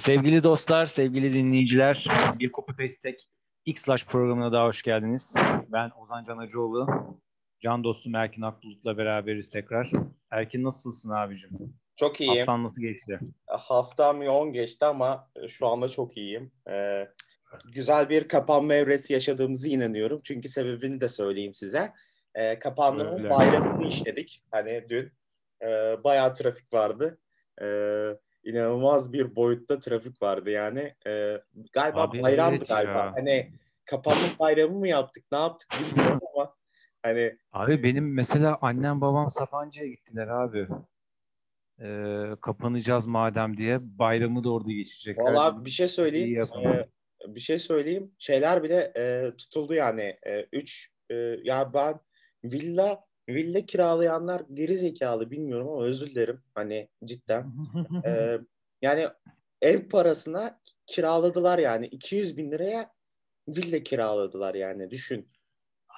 Sevgili dostlar, sevgili dinleyiciler, bir Copy Paste X-Slash programına daha hoş geldiniz. Ben Ozan Can Acıoğlu, can dostum Erkin Akbulut'la beraberiz tekrar. Erkin nasılsın abicim? Çok iyiyim. Haftan nasıl geçti? Haftam yoğun geçti ama şu anda çok iyiyim. Ee, güzel bir kapanma evresi yaşadığımızı inanıyorum. Çünkü sebebini de söyleyeyim size. Ee, kapanmanın bayramını işledik. Hani dün e, bayağı trafik vardı. Ee, inanılmaz bir boyutta trafik vardı yani. Ee, galiba Abi bayramdı evet galiba. ya. Hani kapanma bayramı mı yaptık ne yaptık bilmiyorum ama hani Abi benim mesela annem babam Sapanca'ya gittiler abi. Ee, kapanacağız madem diye bayramı da orada geçecekler. Valla bir şey söyleyeyim. Ee, bir şey söyleyeyim. Şeyler bile e, tutuldu yani. E, üç e, ya ben villa villa kiralayanlar geri zekalı bilmiyorum ama özür dilerim. Hani cidden. E, yani ev parasına kiraladılar yani. 200 bin liraya villa kiraladılar yani. Düşün.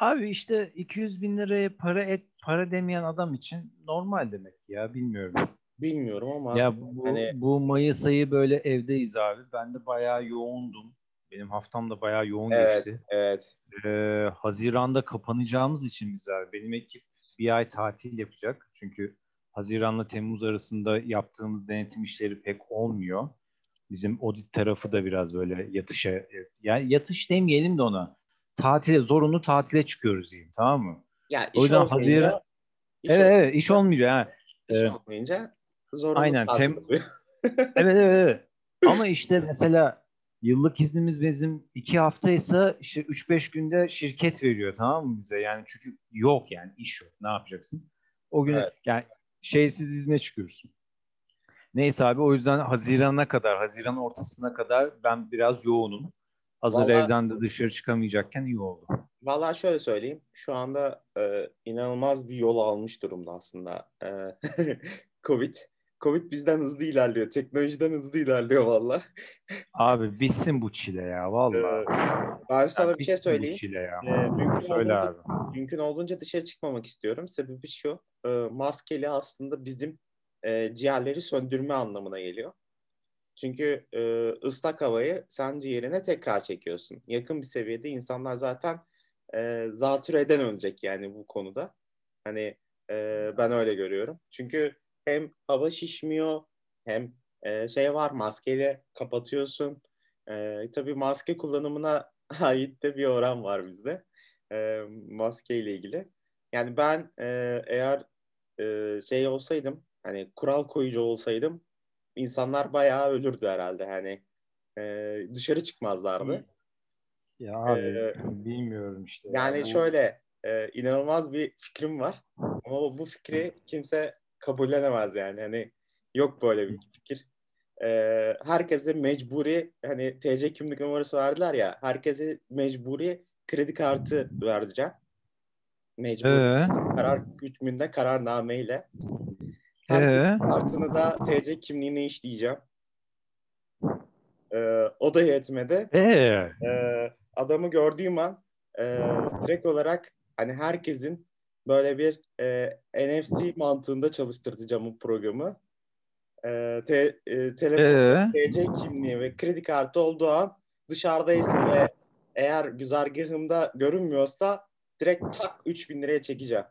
Abi işte 200 bin liraya para et para demeyen adam için normal demek ya bilmiyorum. Bilmiyorum ama Ya bu, hani- bu Mayıs ayı böyle evdeyiz abi. Ben de bayağı yoğundum. Benim haftam da bayağı yoğun Evet. geçti. evet. Ee, Haziran'da kapanacağımız için biz abi. Benim ekip bir ay tatil yapacak. Çünkü Haziran'la Temmuz arasında yaptığımız denetim işleri pek olmuyor. Bizim audit tarafı da biraz böyle yatışa, yani yatış demeyelim de ona. Tatile, zorunlu tatile çıkıyoruz diyeyim tamam mı? Ya O yüzden Haziran- iş Evet evet iş olmayacak. Ha. iş Ee, olmayınca zorunlu aynen, tatil tem-. Evet evet evet. Ama işte mesela yıllık iznimiz bizim iki haftaysa işte 3-5 günde şirket veriyor tamam mı bize? Yani çünkü yok yani iş yok. Ne yapacaksın? O gün Evet. yani şeysiz izne çıkıyorsun. Neyse abi o yüzden Haziran'a kadar, Haziran ortasına kadar ben biraz yoğunum. Hazır Vallahi- evden de dışarı çıkamayacakken iyi oldu. Vallahi şöyle söyleyeyim. Şu anda e, inanılmaz bir yol almış durumda aslında. E, Covid. Covid bizden hızlı ilerliyor. Teknolojiden hızlı ilerliyor valla. Abi bitsin bu çile ya vallahi. E, ben sana Ya bir şey bitsin bu söyleyeyim. çile ya. E, mümkün, Söyle olduğunca, abi. mümkün olduğunca dışarı çıkmamak istiyorum. Sebebi şu. e, maskeli aslında bizim e, ciğerleri söndürme anlamına geliyor. Çünkü e, ıslak havayı sen ciğerine tekrar çekiyorsun. Yakın bir seviyede insanlar zaten e, zatürreden ölecek yani bu konuda. Hani e, ben öyle görüyorum. Çünkü hem hava şişmiyor hem e, şey var maskeyle kapatıyorsun. E, tabii maske kullanımına ait de bir oran var bizde. E, maske ile ilgili. Yani ben e, eğer e, şey olsaydım hani kural koyucu olsaydım insanlar bayağı ölürdü herhalde. Hani e, dışarı çıkmazlardı. Ya abi Ee, bilmiyorum işte. ya. Yani Bu- şöyle e, inanılmaz bir fikrim var. Ama bu fikri kimse kabullenemez yani. Hani yok böyle bir fikir. E, herkese mecburi hani TC kimlik numarası verdiler ya. Herkese mecburi kredi kartı vereceğim. Mecburi Ee, karar hükmünde kararnameyle. Her ee, kartını da TC kimliğine işleyeceğim. E, o da yetmedi. ee. Ee, adamı gördüğüm an e, direkt olarak hani herkesin böyle bir e, NFC mantığında çalıştıracağım bu programı. E, te, e, telefon, Ee, TC kimliği ve kredi kartı olduğu an dışarıdaysa ve eğer güzergahımda görünmüyorsa direkt tak 3000 liraya çekeceğim.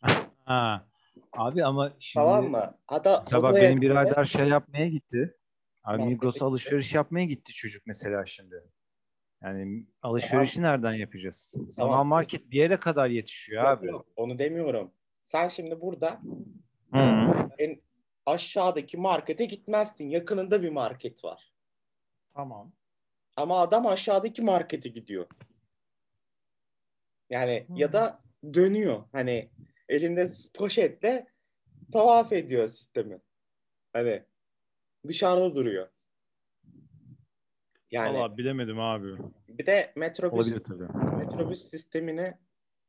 ha. Abi ama şimdi Tamam mı? Hatta da benim birader şey yapmaya gitti. Abi Migros'a alışveriş yapmaya gitti çocuk mesela şimdi. Yani alışverişi nereden yapacağız? Sanal Tamam. market bir yere kadar yetişiyor Yok, abi. yok, onu demiyorum. Sen şimdi burada Hı. en aşağıdaki markete gitmezsin. Yakınında bir market var. Tamam. Ama adam aşağıdaki markete gidiyor. Yani ya da dönüyor. Hani elinde poşetle tavaf ediyor sistemi. Hani dışarıda duruyor. Yani Vallahi bilemedim abi. bir de metrobüs Olabilir tabii. metrobüs sistemini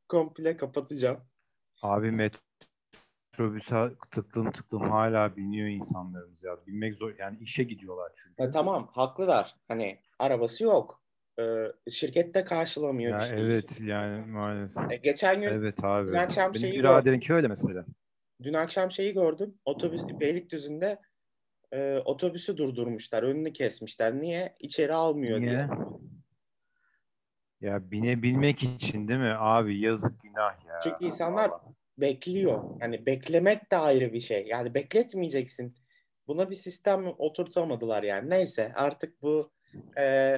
komple kapatacağım. Abi metrobüse tıklım tıklım hala biniyor insanlarımız ya. Binmek zor. Yani işe gidiyorlar çünkü. E, tamam haklılar. Hani arabası yok. Ee, şirkette karşılamıyor Ya evet yani maalesef. E, geçen gün Evet abi. dün akşam Benim şeyi biraderinki öyle mesela. dün akşam şeyi gördüm. Otobüs Beylikdüzü'nde e, otobüsü durdurmuşlar. Önünü kesmişler. Niye? İçeri almıyor Niye? diye. Ya binebilmek için değil mi? Abi yazık günah ya. Çünkü insanlar Vallahi. bekliyor. Yani beklemek de ayrı bir şey. Yani bekletmeyeceksin. Buna bir sistem oturtamadılar yani. Neyse artık bu e,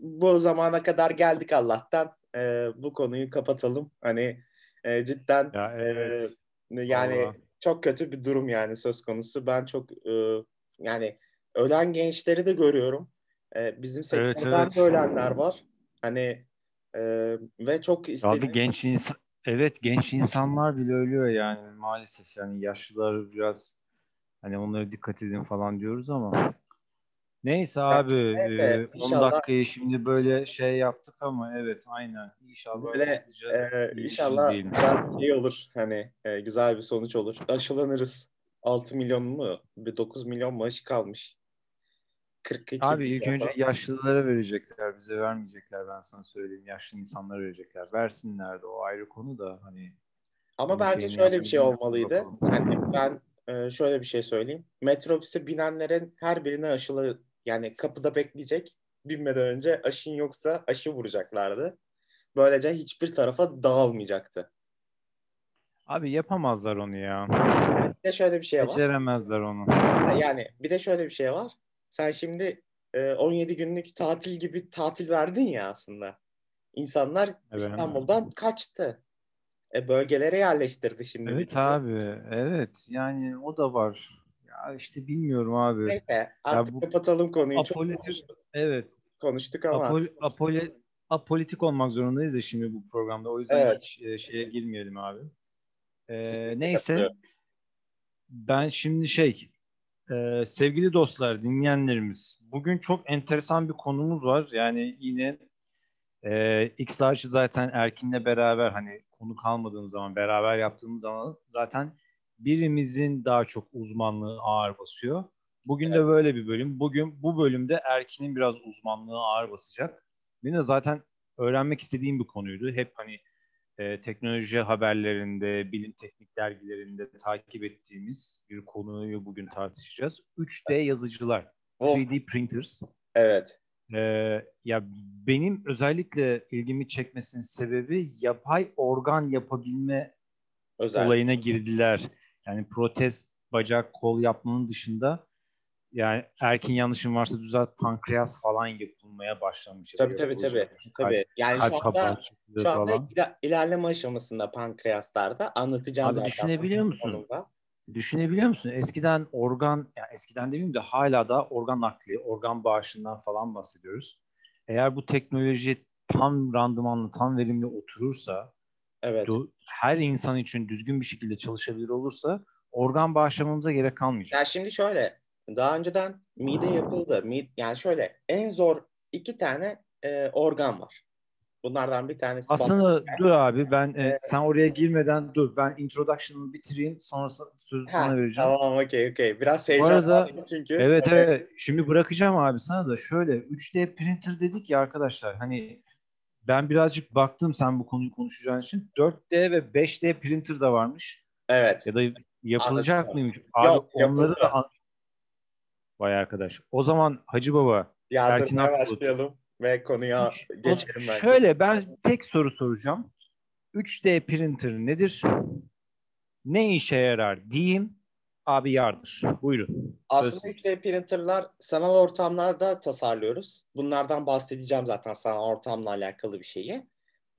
bu zamana kadar geldik Allah'tan. E, bu konuyu kapatalım. Hani e, cidden Ya evet. e, yani Vallahi. Çok kötü bir durum yani söz konusu. Ben çok e, yani ölen gençleri de görüyorum. E, bizim Evet, sektörden evet. de ölenler var. Hani e, ve çok Abi istedim. genç insan evet genç insanlar bile ölüyor yani maalesef yani yaşlılar biraz hani onlara dikkat edin falan diyoruz ama neyse abi neyse, e, 10 inşallah- dakikayı şimdi böyle şey yaptık ama evet aynen inşallah Böyle e, inşallah bir şey olur. Hani e, güzel bir sonuç olur. Aşılanırız. 6 milyon mu? Bir 9 milyon mu aşı kalmış? 42 Abi ilk önce yaşlılara verecekler bize vermeyecekler ben sana söyleyeyim yaşlı insanlara verecekler versinler de o ayrı konu da hani Ama bunun bence şöyle bir şey olmalıydı. Yani ben e, şöyle bir şey söyleyeyim. Metrobüse binenlerin her birine aşılı yani kapıda bekleyecek. Binmeden önce aşın yoksa aşı vuracaklardı. Böylece hiçbir tarafa dağılmayacaktı. abi yapamazlar onu ya Bir de şöyle bir şey var. beceremezler onu Yani bir de şöyle bir şey var. Sen şimdi e, 17 günlük tatil gibi tatil verdin ya aslında. İnsanlar Evet. İstanbul'dan kaçtı. E, bölgelere yerleştirdi şimdi. Evet abi, evet. Yani o da var. Ya işte bilmiyorum abi. Neyse artık bu kapatalım konuyu. Çok apolitik- konuştuk, Evet. konuştuk ama. Apol, apole, apolitik olmak zorundayız ya şimdi bu programda. O yüzden Evet. hiç e, şeye girmeyelim abi. Ee, neyse. Ben şimdi şey, e, sevgili dostlar, dinleyenlerimiz, bugün çok enteresan bir konumuz var. Yani yine e, X Large'ı zaten Erkin'le beraber hani konu kalmadığımız zaman, beraber yaptığımız zaman zaten birimizin daha çok uzmanlığı ağır basıyor. Bugün de böyle bir bölüm. Bugün bu bölümde Erkin'in biraz uzmanlığı ağır basacak. Benim de zaten öğrenmek istediğim bir konuydu. Hep hani e, teknoloji haberlerinde, bilim teknik dergilerinde takip ettiğimiz bir konuyu bugün tartışacağız. 3D yazıcılar, Of, 3D printers. evet. E, ya benim özellikle ilgimi çekmesinin sebebi yapay organ yapabilme Özel. olayına girdiler. Yani protez, bacak, kol yapmanın dışında yani erkin yanlışım varsa düzelt pankreas falan yapılmaya başlamış. Tabii tabii tabii. tabii. Yani Kalp, şu anda, kapağı şu anda ila- ilerleme aşamasında pankreaslarda anlatacağım Abi zaten. düşünebiliyor musun? Onunla. Düşünebiliyor musun? Eskiden organ, yani eskiden demeyeyim de hala da organ nakli, organ bağışından falan bahsediyoruz. Eğer bu teknoloji tam randımanlı, tam verimli oturursa, Evet. her insan için düzgün bir şekilde çalışabilir olursa organ bağışlamamıza gerek kalmayacak. Yani şimdi şöyle, daha önceden mide yapıldı. Mide, yani şöyle, en zor iki tane e, organ var. Bunlardan bir tanesi Aslında dur abi ben e, Evet. sen oraya girmeden dur ben introduction'ı bitireyim sonra sözü Ha, sana vereceğim. Tamam okey okey. Biraz heyecanlandım çünkü. Evet evet. Şimdi bırakacağım abi sana da şöyle 3D printer dedik ya arkadaşlar hani ben birazcık baktım sen bu konuyu konuşacağın için 4D ve 5D printer da varmış Evet. ya da yapılacak Anladım. mıymış? Abi Yok, onları yapıldı. da Vay arkadaş. O zaman Hacı Baba Yardımına başlayalım ve konuya geçelim bence. şöyle ben tek soru soracağım. 3D printer nedir? Ne işe yarar diyeyim. Abi yardır. Buyurun. Aslında Söz- 3D printerlar sanal ortamlarda tasarlıyoruz. Bunlardan bahsedeceğim zaten sanal ortamla alakalı bir şeyi.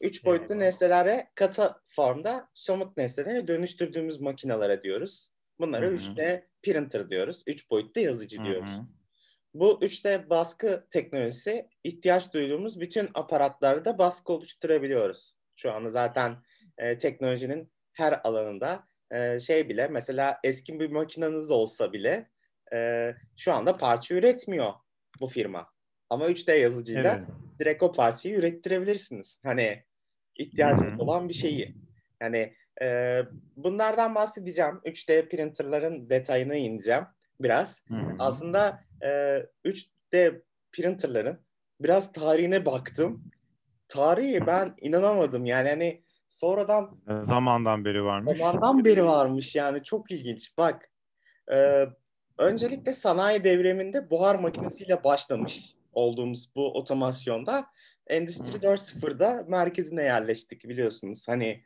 Üç boyutlu Eyvallah. nesnelere katı formda somut nesnelere dönüştürdüğümüz makinelere diyoruz. Bunlara Hı hı. 3D printer diyoruz. Üç boyutlu yazıcı Hı diyoruz. Bu 3D baskı teknolojisi ihtiyaç duyduğumuz bütün aparatlarda baskı oluşturabiliyoruz. Şu anda zaten e, teknolojinin her alanında e, şey bile mesela eski bir makineniz olsa bile e, şu anda parça üretmiyor bu firma. Ama 3D yazıcıyla Evet. direkt o parçayı ürettirebilirsiniz. Hani ihtiyacınız olan bir şeyi. Yani e, bunlardan bahsedeceğim. 3D printerların detayına ineceğim biraz. Hı hı. Aslında e, 3D printerların biraz tarihine baktım. Tarihi ben inanamadım. Yani hani sonradan Zamandan beri varmış. zamandan beri varmış yani çok ilginç. Bak e, öncelikle sanayi devriminde buhar makinesiyle başlamış olduğumuz bu otomasyonda Endüstri 4.0'da merkezine yerleştik biliyorsunuz. Hani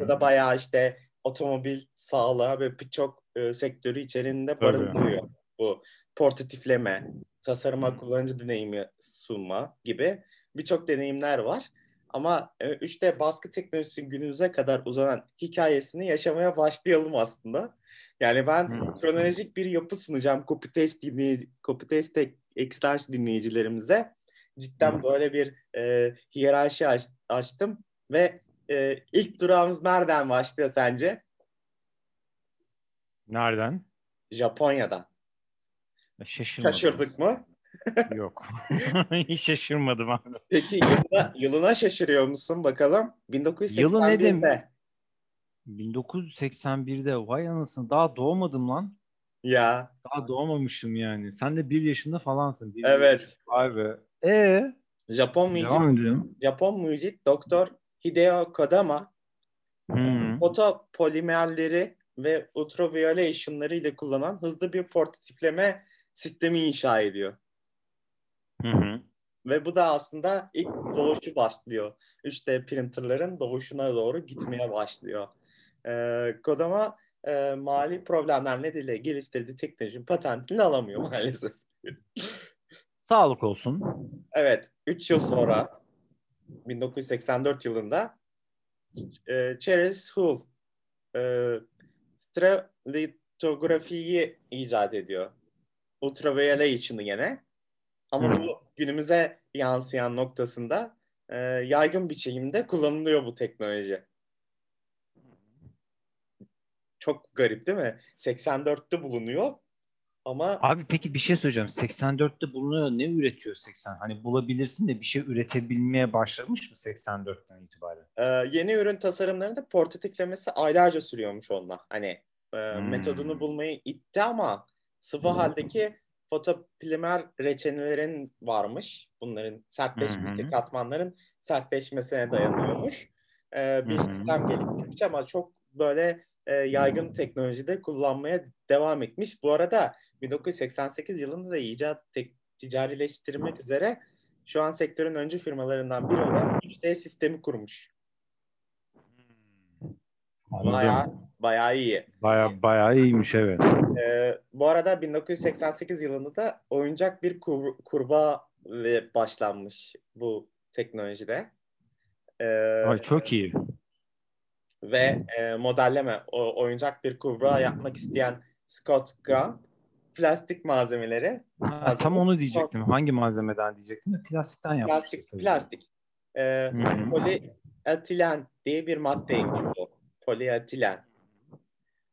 burada bayağı işte otomobil, sağlığa ve birçok e, sektörü içerisinde barındırıyor. Bu portatifleme, tasarıma kullanıcı deneyimi sunma gibi birçok deneyimler var. Ama e, 3D baskı teknolojisi günümüze kadar uzanan hikayesini yaşamaya başlayalım aslında. Yani ben hmm. kronolojik bir yapı sunacağım copy paste dinleyici, copy paste exters dinleyicilerimize. Cidden hmm. böyle bir e, hiyerarşi aç, açtım ve e, ilk durağımız nereden başlıyor sence? Nereden? Japonya'dan. Şaşırdık mı? Yok. Hiç şaşırmadım abi. Peki yılına, yılına şaşırıyor musun bakalım? 1981'de. Yılı ne demek? 1981'de vay anasını daha doğmadım lan. Ya. Daha doğmamışım yani. Sen de bir yaşında falansın. Bir evet. Yaş. Vay be. Ee? Japon mucit, Japon mucit Doktor Hideo Kodama hmm. fotopolimerleri ve ultraviyole ışınları ile kullanan hızlı bir portatifleme sistemi inşa ediyor. Hı hı. Ve bu da aslında ilk doğuşu başlıyor. 3D printerların doğuşuna doğru gitmeye başlıyor. Ee, Kodama e, mali problemler nedeniyle geliştirdiği teknolojinin patentini alamıyor maalesef. Sağlık olsun. Evet. 3 yıl sonra 1984 yılında e, Charles Hull e, strelitografiyi icat ediyor. Ultraviyole ışını yine. Ama Hı. bu günümüze yansıyan noktasında e, yaygın biçimde kullanılıyor bu teknoloji. Çok garip değil mi? 84'te bulunuyor ama... Abi peki bir şey söyleyeceğim. 84'te bulunuyor. Ne üretiyor 80? Hani bulabilirsin de bir şey üretebilmeye başlamış mı 84'ten itibaren? Ee, yeni ürün tasarımlarında portatiflemesi aylarca sürüyormuş onunla. Hani e, hmm. metodunu bulmayı itti ama sıvı hmm. haldeki fotopolimer reçinelerin varmış. Bunların sertleşmesi, hmm. katmanların sertleşmesine dayanıyormuş. Ee, bir sistem geliştirmiş ama çok böyle e, yaygın teknolojide kullanmaya devam etmiş. Bu arada 1988 yılında da icat tek, ticarileştirmek üzere şu an sektörün öncü firmalarından biri olan 3D sistemi kurmuş. Bayağı, bayağı iyi. Bayağı, bayağı iyiymiş evet. Ee, bu arada 1988 yılında da oyuncak bir kur, kurbağa başlanmış bu teknolojide. Ee, Ay çok iyi. Ve e, modelleme, o, oyuncak bir kurbağa yapmak isteyen Scott Graham plastik malzemeleri. Ha, tam onu diyecektim. Hangi malzemeden diyecektim de plastikten yapmış. Plastik, plastik. Ee, polietilen diye bir madde ekliyor. Polietilen.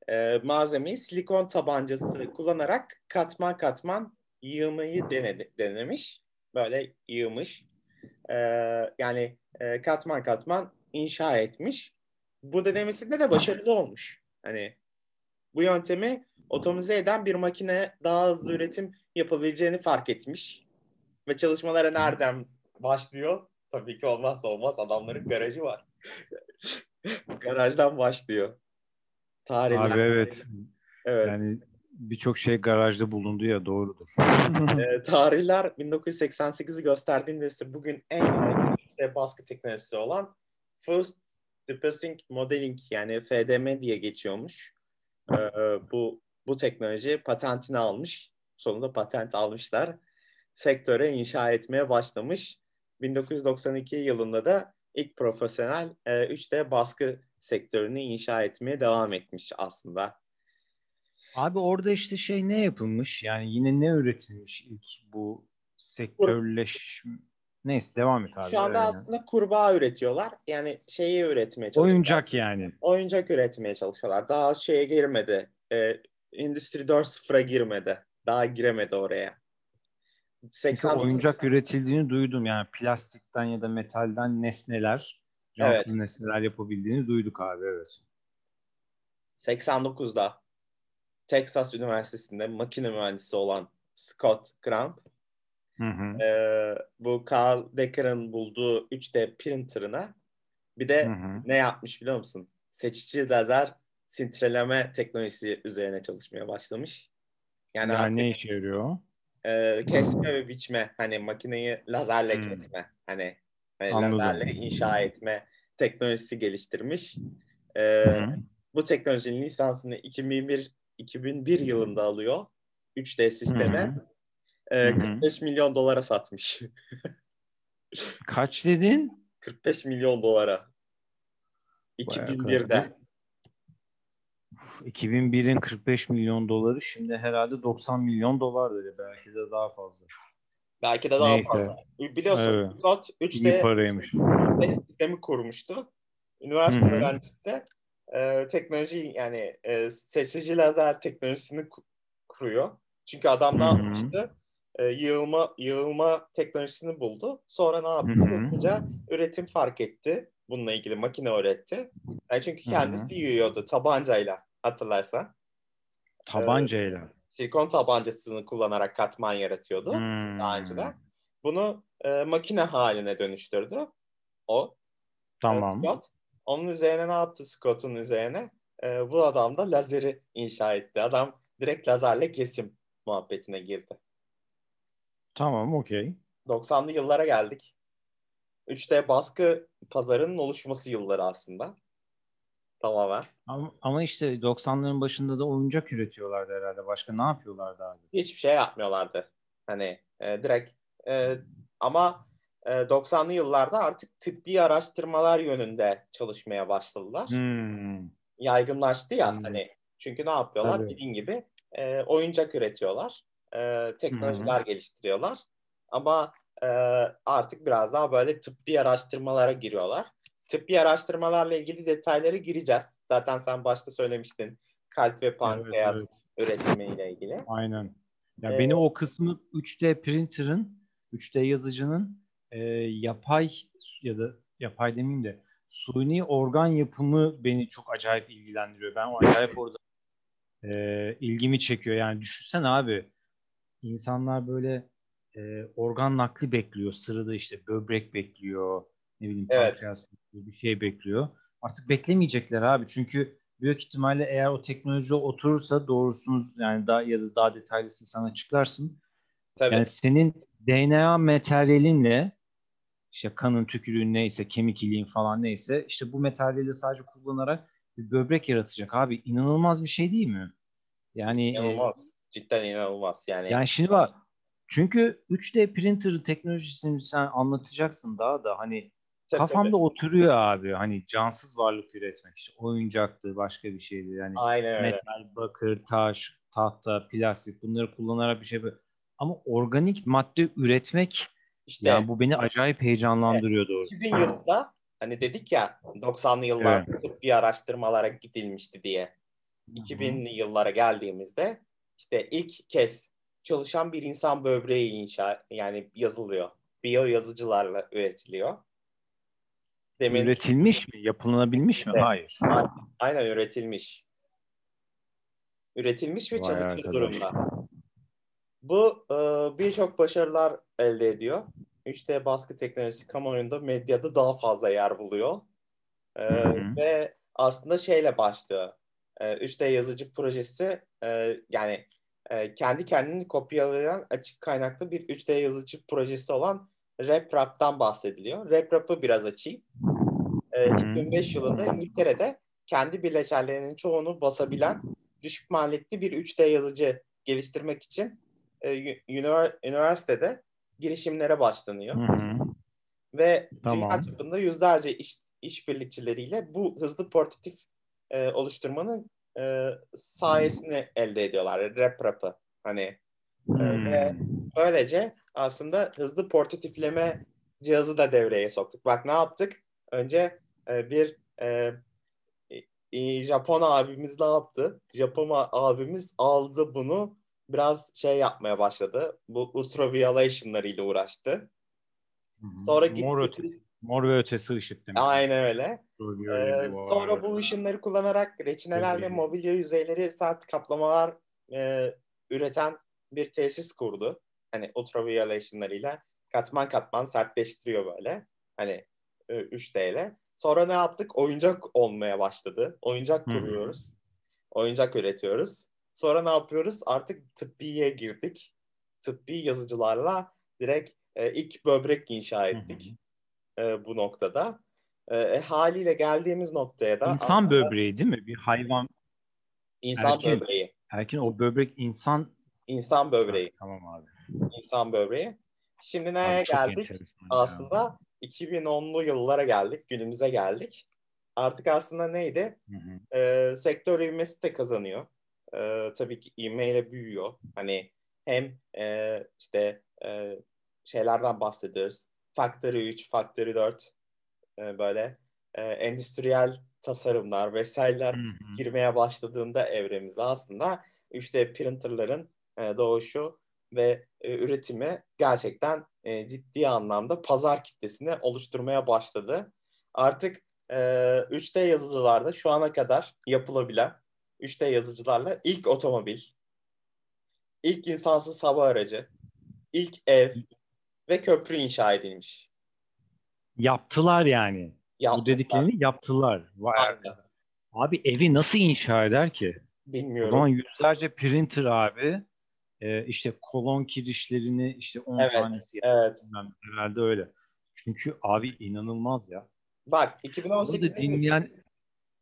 Ee, malzemeyi silikon tabancası kullanarak katman katman yığmayı denedi, denemiş. Böyle yığmış. Ee, yani e, katman katman inşa etmiş. Bu denemesinde de başarılı olmuş. Hani bu yöntemi otomize eden bir makine daha hızlı üretim yapabileceğini fark etmiş. Ve çalışmalara nereden başlıyor? Tabii ki olmazsa olmaz adamların garajı var. Garajdan başlıyor. Tarihler. Abi evet. Evet. Yani birçok şey garajda bulundu ya doğrudur. e, tarihler 1988'i gösterdiğinde ise bugün en önemli baskı teknolojisi olan First Depressing Modeling yani FDM diye geçiyormuş. E, bu bu teknoloji patentini almış. Sonunda patent almışlar. Sektöre inşa etmeye başlamış. 1992 yılında da ilk profesyonel e, 3D baskı sektörünü inşa etmeye devam etmiş aslında. Abi orada işte şey ne yapılmış? Yani yine ne üretilmiş ilk bu sektörleş Neyse devam et abi. Şu anda yani. aslında kurbağa üretiyorlar. Yani şeyi üretmeye çalışıyorlar. Oyuncak yani. Oyuncak üretmeye çalışıyorlar. Daha şeye girmedi. E, Endüstri 4.0'a girmedi. Daha giremedi oraya. 80 oyuncak üretildiğini duydum yani plastikten ya da metalden nesneler, cansız evet. nesneler yapabildiğini duyduk abi evet. 89'da Texas Üniversitesi'nde makine mühendisi olan Scott Cramp hı hı. E, bu Carl Decker'ın bulduğu 3D printer'ına bir de hı hı. ne yapmış biliyor musun? Seçici lazer sintreleme teknolojisi üzerine çalışmaya başlamış. Yani, Yani artık ne işe yarıyor? e, kesme ve biçme hani makineyi lazerle kesme hani Anladım. inşa etme teknolojisi geliştirmiş. E, Hı hı. bu teknolojinin lisansını 2001 2001 yılında alıyor. 3D sisteme. Hı E, hı. 45 milyon dolara satmış. Kaç dedin? 45 milyon dolara. Bayağı 2001'de. kaliteli. Uf, 2001'in 45 milyon doları şimdi herhalde 90 milyon dolar dedi. Belki de daha fazla. Belki de daha Neyse. fazla. Biliyorsun Evet. İyi 3D paraymış. 3D sistemi kurmuştu. Üniversite Hı hı. öğrencisi de e, teknoloji yani e, seçici lazer teknolojisini ku- kuruyor. Çünkü adam ne yapmıştı? E, yığılma yığılma teknolojisini buldu. Sonra ne yaptı? Hı hı. Hızlıca üretim fark etti. Bununla ilgili makine öğretti. Yani çünkü Hı hı. kendisi yığıyordu tabancayla hatırlarsan. Tabancayla. Silikon tabancasını kullanarak katman yaratıyordu daha Hmm. önceden. Bunu e, makine haline dönüştürdü. O Tamam. Scott. Onun üzerine ne yaptı Scott'un üzerine? E, bu adam da lazeri inşa etti. Adam direkt lazerle kesim muhabbetine girdi. Tamam okey. 90'lı yıllara geldik. 3D baskı pazarının oluşması yılları aslında. Tamamen. Ama, ama işte 90'ların başında da oyuncak üretiyorlardı herhalde. Başka ne yapıyorlardı abi? Hiçbir şey yapmıyorlardı. Hani e, direkt e, ama e, 90'lı yıllarda artık tıbbi araştırmalar yönünde çalışmaya başladılar. Hmm. Yaygınlaştı ya Anladım. hani. Çünkü ne yapıyorlar? Tabii. Dediğin gibi e, oyuncak üretiyorlar. E, teknolojiler geliştiriyorlar. Ama e, artık biraz daha böyle tıbbi araştırmalara giriyorlar. Tıbbi araştırmalarla ilgili detaylara gireceğiz. Zaten sen başta söylemiştin. Kalp ve pankreas evet. üretimiyle ilgili. Aynen. Ya Ee, beni o kısmı 3D printer'ın, 3D yazıcının e, yapay ya da yapay demeyeyim de suni organ yapımı beni çok acayip ilgilendiriyor. Ben o acayip orada e, ilgimi çekiyor. Yani düşünsene abi insanlar böyle e, organ nakli bekliyor. Sırada işte böbrek bekliyor. Ne bileyim Evet. pankreas bekliyor. Bir şey bekliyor. Artık beklemeyecekler abi. Çünkü büyük ihtimalle eğer o teknoloji oturursa doğrusunu yani daha ya da daha detaylısını sana açıklarsın. Tabii. Yani senin DNA materyalinle işte kanın, tükürüğün neyse, kemik iliğin falan neyse işte bu materyali sadece kullanarak bir böbrek yaratacak abi. İnanılmaz bir şey değil mi? Yani e, İnanılmaz. Cidden inanılmaz. Yani, yani şimdi bak çünkü 3D printer teknolojisini sen anlatacaksın daha da hani tabii, kafamda tabii. oturuyor abi. Hani cansız varlık üretmek işte oyuncaktı, başka bir şeydi. Yani Aynen öyle. metal, bakır, taş, tahta, plastik bunları kullanarak bir şey böyle. Ama organik madde üretmek İşte yani bu beni acayip heyecanlandırıyor doğrusu. 2000 yılında hani dedik ya 90'lı yıllarda tıbbi araştırmalara gidilmişti diye. 2000'li yıllara geldiğimizde işte ilk kez çalışan bir insan böbreği inşa yani yazılıyor. Biyo yazıcılarla üretiliyor. Demin Üretilmiş mi? Yapılabilmiş mi? Evet. Hayır. aynen üretilmiş. Üretilmiş ve çalışır durumda. Bu e, birçok başarılar elde ediyor. 3D baskı teknolojisi kamuoyunda, medyada daha fazla yer buluyor. E, Hı hı. ve aslında şeyle başlıyor. E, 3D yazıcı projesi e, yani e, kendi kendini kopyalayan açık kaynaklı bir 3D yazıcı projesi olan RepRap'tan bahsediliyor. RepRap'ı biraz açayım. E, hı. 2005 yılında İngiltere'de kendi bileşenlerinin çoğunu basabilen düşük maliyetli bir 3D yazıcı geliştirmek için e, ünivers- üniversitede girişimlere başlanıyor. Hı hı. Ve Tamam. dünya çapında yüzlerce iş, işbirlikçileriyle bu hızlı portatif e, oluşturmanın e, sayesini elde ediyorlar. RepRap'ı. Hani Hmm. ve böylece aslında hızlı portatifleme cihazı da devreye soktuk. Bak ne yaptık? Önce e, bir e, Japon abimiz ne yaptı? Japon abimiz aldı bunu biraz şey yapmaya başladı. Bu ultraviolation'larıyla uğraştı. Sonra gitti. Mor, ötesi, mor ve ötesi ışık demek. Aynen öyle. Ee, sonra bu ışınları kullanarak reçineler ve mobilya yüzeyleri sert kaplamalar e, üreten bir tesis kurdu. Hani ultraviolation'larıyla katman katman sertleştiriyor böyle. Hani e, 3D ile. Sonra ne yaptık? Oyuncak olmaya başladı. Oyuncak kuruyoruz. Oyuncak üretiyoruz. Sonra ne yapıyoruz? Artık tıbbiye girdik. Tıbbi yazıcılarla direkt e, ilk böbrek inşa ettik e, bu noktada. E, e, haliyle geldiğimiz noktaya da İnsan aslında, böbreği değil mi? Bir hayvan. İnsan erkin, böbreği. Erkin o böbrek insan. İnsan böbreği. Ha, tamam abi. İnsan böbreği. Şimdi neye abi, geldik? Aslında ya. 2010'lu yıllara geldik, günümüze geldik. Artık aslında neydi? Hı hı. E, sektör ivmesi de kazanıyor. E, tabii ki ivmeyle büyüyor. Hani hem e, işte e, şeylerden bahsediyoruz. Factory 3, Factory 4 e, böyle e, endüstriyel tasarımlar vesaireler hı hı. girmeye başladığında evremize aslında işte printerların e, doğuşu ve e, üretimi gerçekten e, ciddi anlamda pazar kitlesini oluşturmaya başladı. Artık e, 3D yazıcılarda şu ana kadar yapılabilen 3D yazıcılarla ilk otomobil, ilk insansız hava aracı, ilk ev ve köprü inşa edilmiş. Yaptılar yani. Yapmışlar. Bu dediklerini yaptılar. Vay Aynen. Abi evi nasıl inşa eder ki? Bilmiyorum. O zaman yüzlerce printer abi e, işte kolon kirişlerini işte 10 evet, tanesi evet. herhalde öyle. Çünkü abi inanılmaz ya. Bak 2018 dinleyen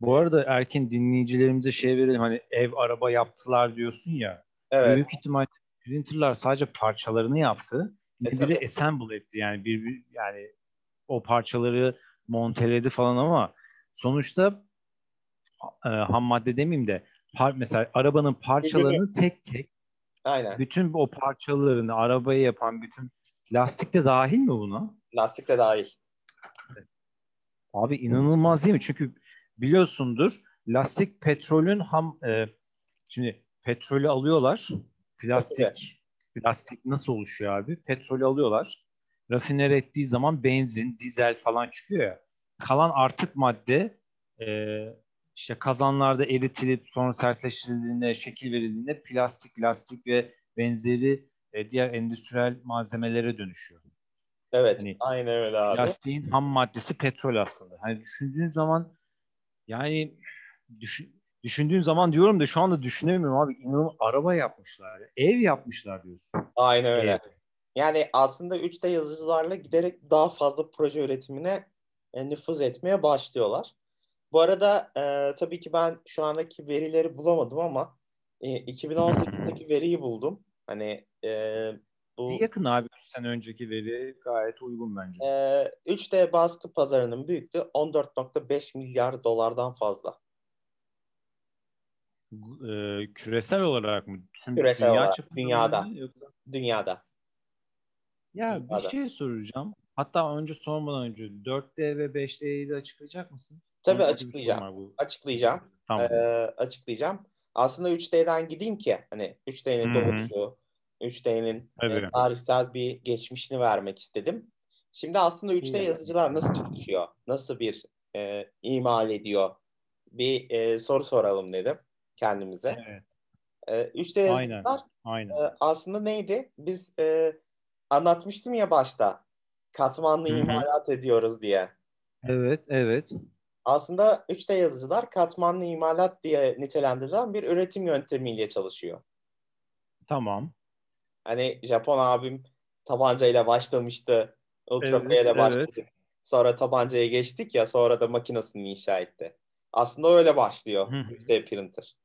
bu arada erken dinleyicilerimize şey verelim hani ev araba yaptılar diyorsun ya. Evet. Büyük ihtimal printerlar sadece parçalarını yaptı. E, biri assemble etti yani bir, bir yani o parçaları monteledi falan ama sonuçta e, ham madde demeyeyim de par, mesela arabanın parçalarını tek tek Aynen. bütün o parçalarını arabayı yapan bütün lastik de dahil mi buna? Lastik de dahil. Abi inanılmaz değil mi? Çünkü biliyorsundur lastik petrolün ham e, şimdi petrolü alıyorlar plastik evet. plastik nasıl oluşuyor abi? Petrolü alıyorlar rafiner ettiği zaman benzin, dizel falan çıkıyor ya. Kalan artık madde e, işte kazanlarda eritilip sonra sertleştirildiğinde, şekil verildiğinde plastik, lastik ve benzeri e, diğer endüstriyel malzemelere dönüşüyor. Evet, hani, aynen öyle abi. Plastiğin ham maddesi petrol aslında. Hani düşündüğün zaman yani düşün, düşündüğün zaman diyorum da şu anda düşünemiyorum abi. İnanılmaz araba yapmışlar. Ev yapmışlar diyorsun. Aynen öyle. Ev. Yani aslında 3D yazıcılarla giderek daha fazla proje üretimine e, nüfuz etmeye başlıyorlar. Bu arada e, tabii ki ben şu andaki verileri bulamadım ama e, 2018'deki veriyi buldum. Hani e, bu yakın abi 3 sene önceki veri gayet uygun bence. E, 3D baskı pazarının büyüklüğü 14.5 milyar dolardan fazla. E, küresel olarak mı? Tüm küresel dünya olarak. Dünyada. Yoksa? Dünyada. Ya bir şey soracağım. Hatta önce sormadan önce 4D ve 5D'yi de açıklayacak mısın? Tabii açıklayacağım. Bu. Açıklayacağım. Tamam. Ee, açıklayacağım. Aslında 3D'den gideyim ki hani 3D'nin doğuşu, 3D'nin e, tarihsel bir geçmişini vermek istedim. Şimdi aslında 3D yazıcılar nasıl çalışıyor? Nasıl bir e, imal ediyor? Bir e, soru soralım dedim kendimize. Evet. E, 3D yazıcılar Aynen. Aynen. E, aslında neydi? Biz e, anlatmıştım ya başta. Katmanlı Hı-hı. imalat ediyoruz diye. Evet, evet. Aslında 3D yazıcılar katmanlı imalat diye nitelendirilen bir üretim yöntemiyle çalışıyor. Tamam. Hani Japon abim tabancayla başlamıştı. Ultrafire ile evet, başladık. Evet. Sonra tabancaya geçtik ya sonra da makinesini inşa etti. Aslında öyle başlıyor 3D printer.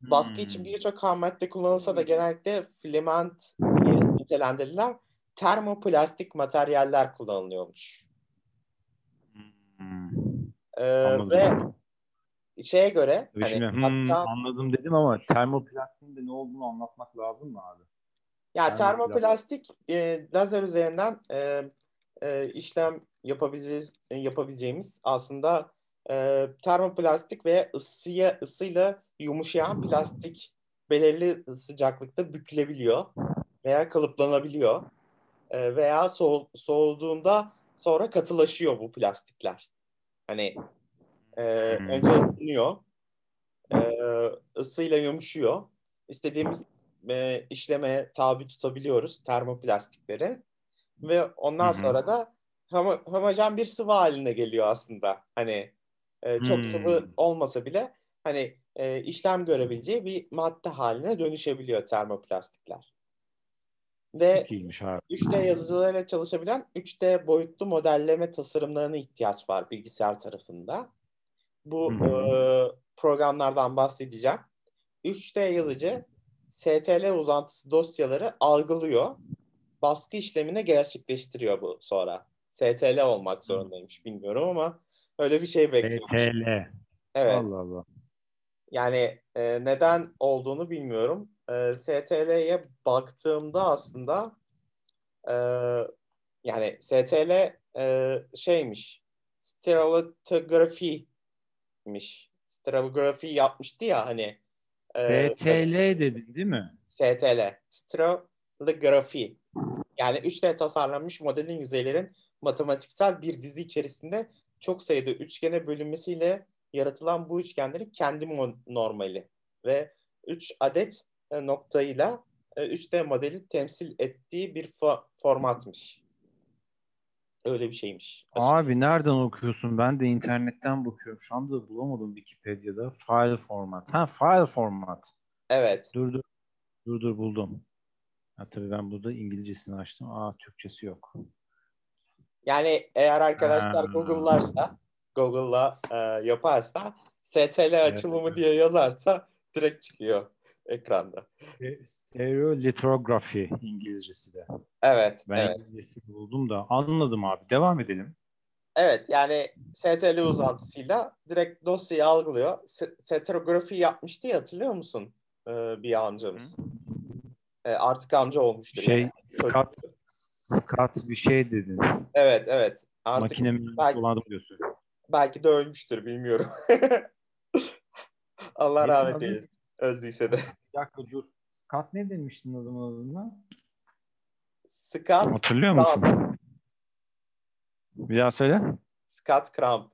Baskı hmm. için birçok ham madde kullanılsa da genellikle filament diye nitelendirilen termoplastik materyaller kullanılıyormuş. Hmm. Ee, ve şeye göre hani, hmm, hatta, anladım dedim ama termoplastiğin de ne olduğunu anlatmak lazım mı abi? Ya termoplastik e, lazer üzerinden e, e, işlem yapabileceğiz e, yapabileceğimiz aslında e, termoplastik ve ısıya ısıyla yumuşayan plastik belirli sıcaklıkta bükülebiliyor veya kalıplanabiliyor e, veya soğ, soğuduğunda sonra katılaşıyor bu plastikler. Hani e, hmm. önce ısınıyor, e, ısıyla yumuşuyor. İstediğimiz e, işleme tabi tutabiliyoruz termoplastikleri ve ondan Hı-hı. sonra da homo, homojen bir sıvı haline geliyor aslında. Hani e, çok hmm. sıvı olmasa bile hani e, işlem görebileceği bir madde haline dönüşebiliyor termoplastikler. Ve Çok iyiymiş abi. 3D yazıcılarıyla çalışabilen 3D boyutlu modelleme tasarımlarına ihtiyaç var bilgisayar tarafında. Bu e, programlardan bahsedeceğim. 3D yazıcı STL uzantısı dosyaları algılıyor. Baskı işlemini gerçekleştiriyor bu sonra. STL olmak zorundaymış bilmiyorum ama öyle bir şey bekliyorum. BTL. Evet. Allah Allah. Yani e, neden olduğunu bilmiyorum. E, STL'ye baktığımda aslında e, yani STL e, şeymiş stereolitografimiş. Stereografi yapmıştı ya hani e, BTL dedin değil mi? STL. Stereografi. Yani 3D tasarlanmış modelin yüzeylerin matematiksel bir dizi içerisinde çok sayıda üçgene bölünmesiyle yaratılan bu üçgenlerin kendi normali ve 3 adet noktayla e, 3D modeli temsil ettiği bir fo- formatmış. Öyle bir şeymiş. Abi nereden okuyorsun? Ben de internetten bakıyorum. Şu anda bulamadım Wikipedia'da. File format. Ha file format. Evet. Dur dur. Dur dur buldum. Ha, tabii ben burada İngilizcesini açtım. Aa Türkçesi yok. Yani eğer arkadaşlar Ha. Google'larsa, Google'la e, yaparsa STL açılımı evet. diye yazarsa direkt çıkıyor ekranda. E, Stereolithography İngilizcesi de. Evet, Ben evet. İngilizcesini buldum da anladım abi. Devam edelim. Evet yani STL uzantısıyla direkt dosyayı algılıyor. Stereografi yapmıştı ya hatırlıyor musun? Ee, bir amcamız. Ee, artık amca olmuştur. Şey yani. Scott, Scott bir şey dedin. Evet evet. Artık Makine belki- diyorsun. belki de ölmüştür bilmiyorum. Allah rahmet eylesin. Öldüyse de. Bir dakika dur. Scott ne demiştin adamın adına? Scott, Hatırlıyor musun? Bir daha söyle. Scott Kramp.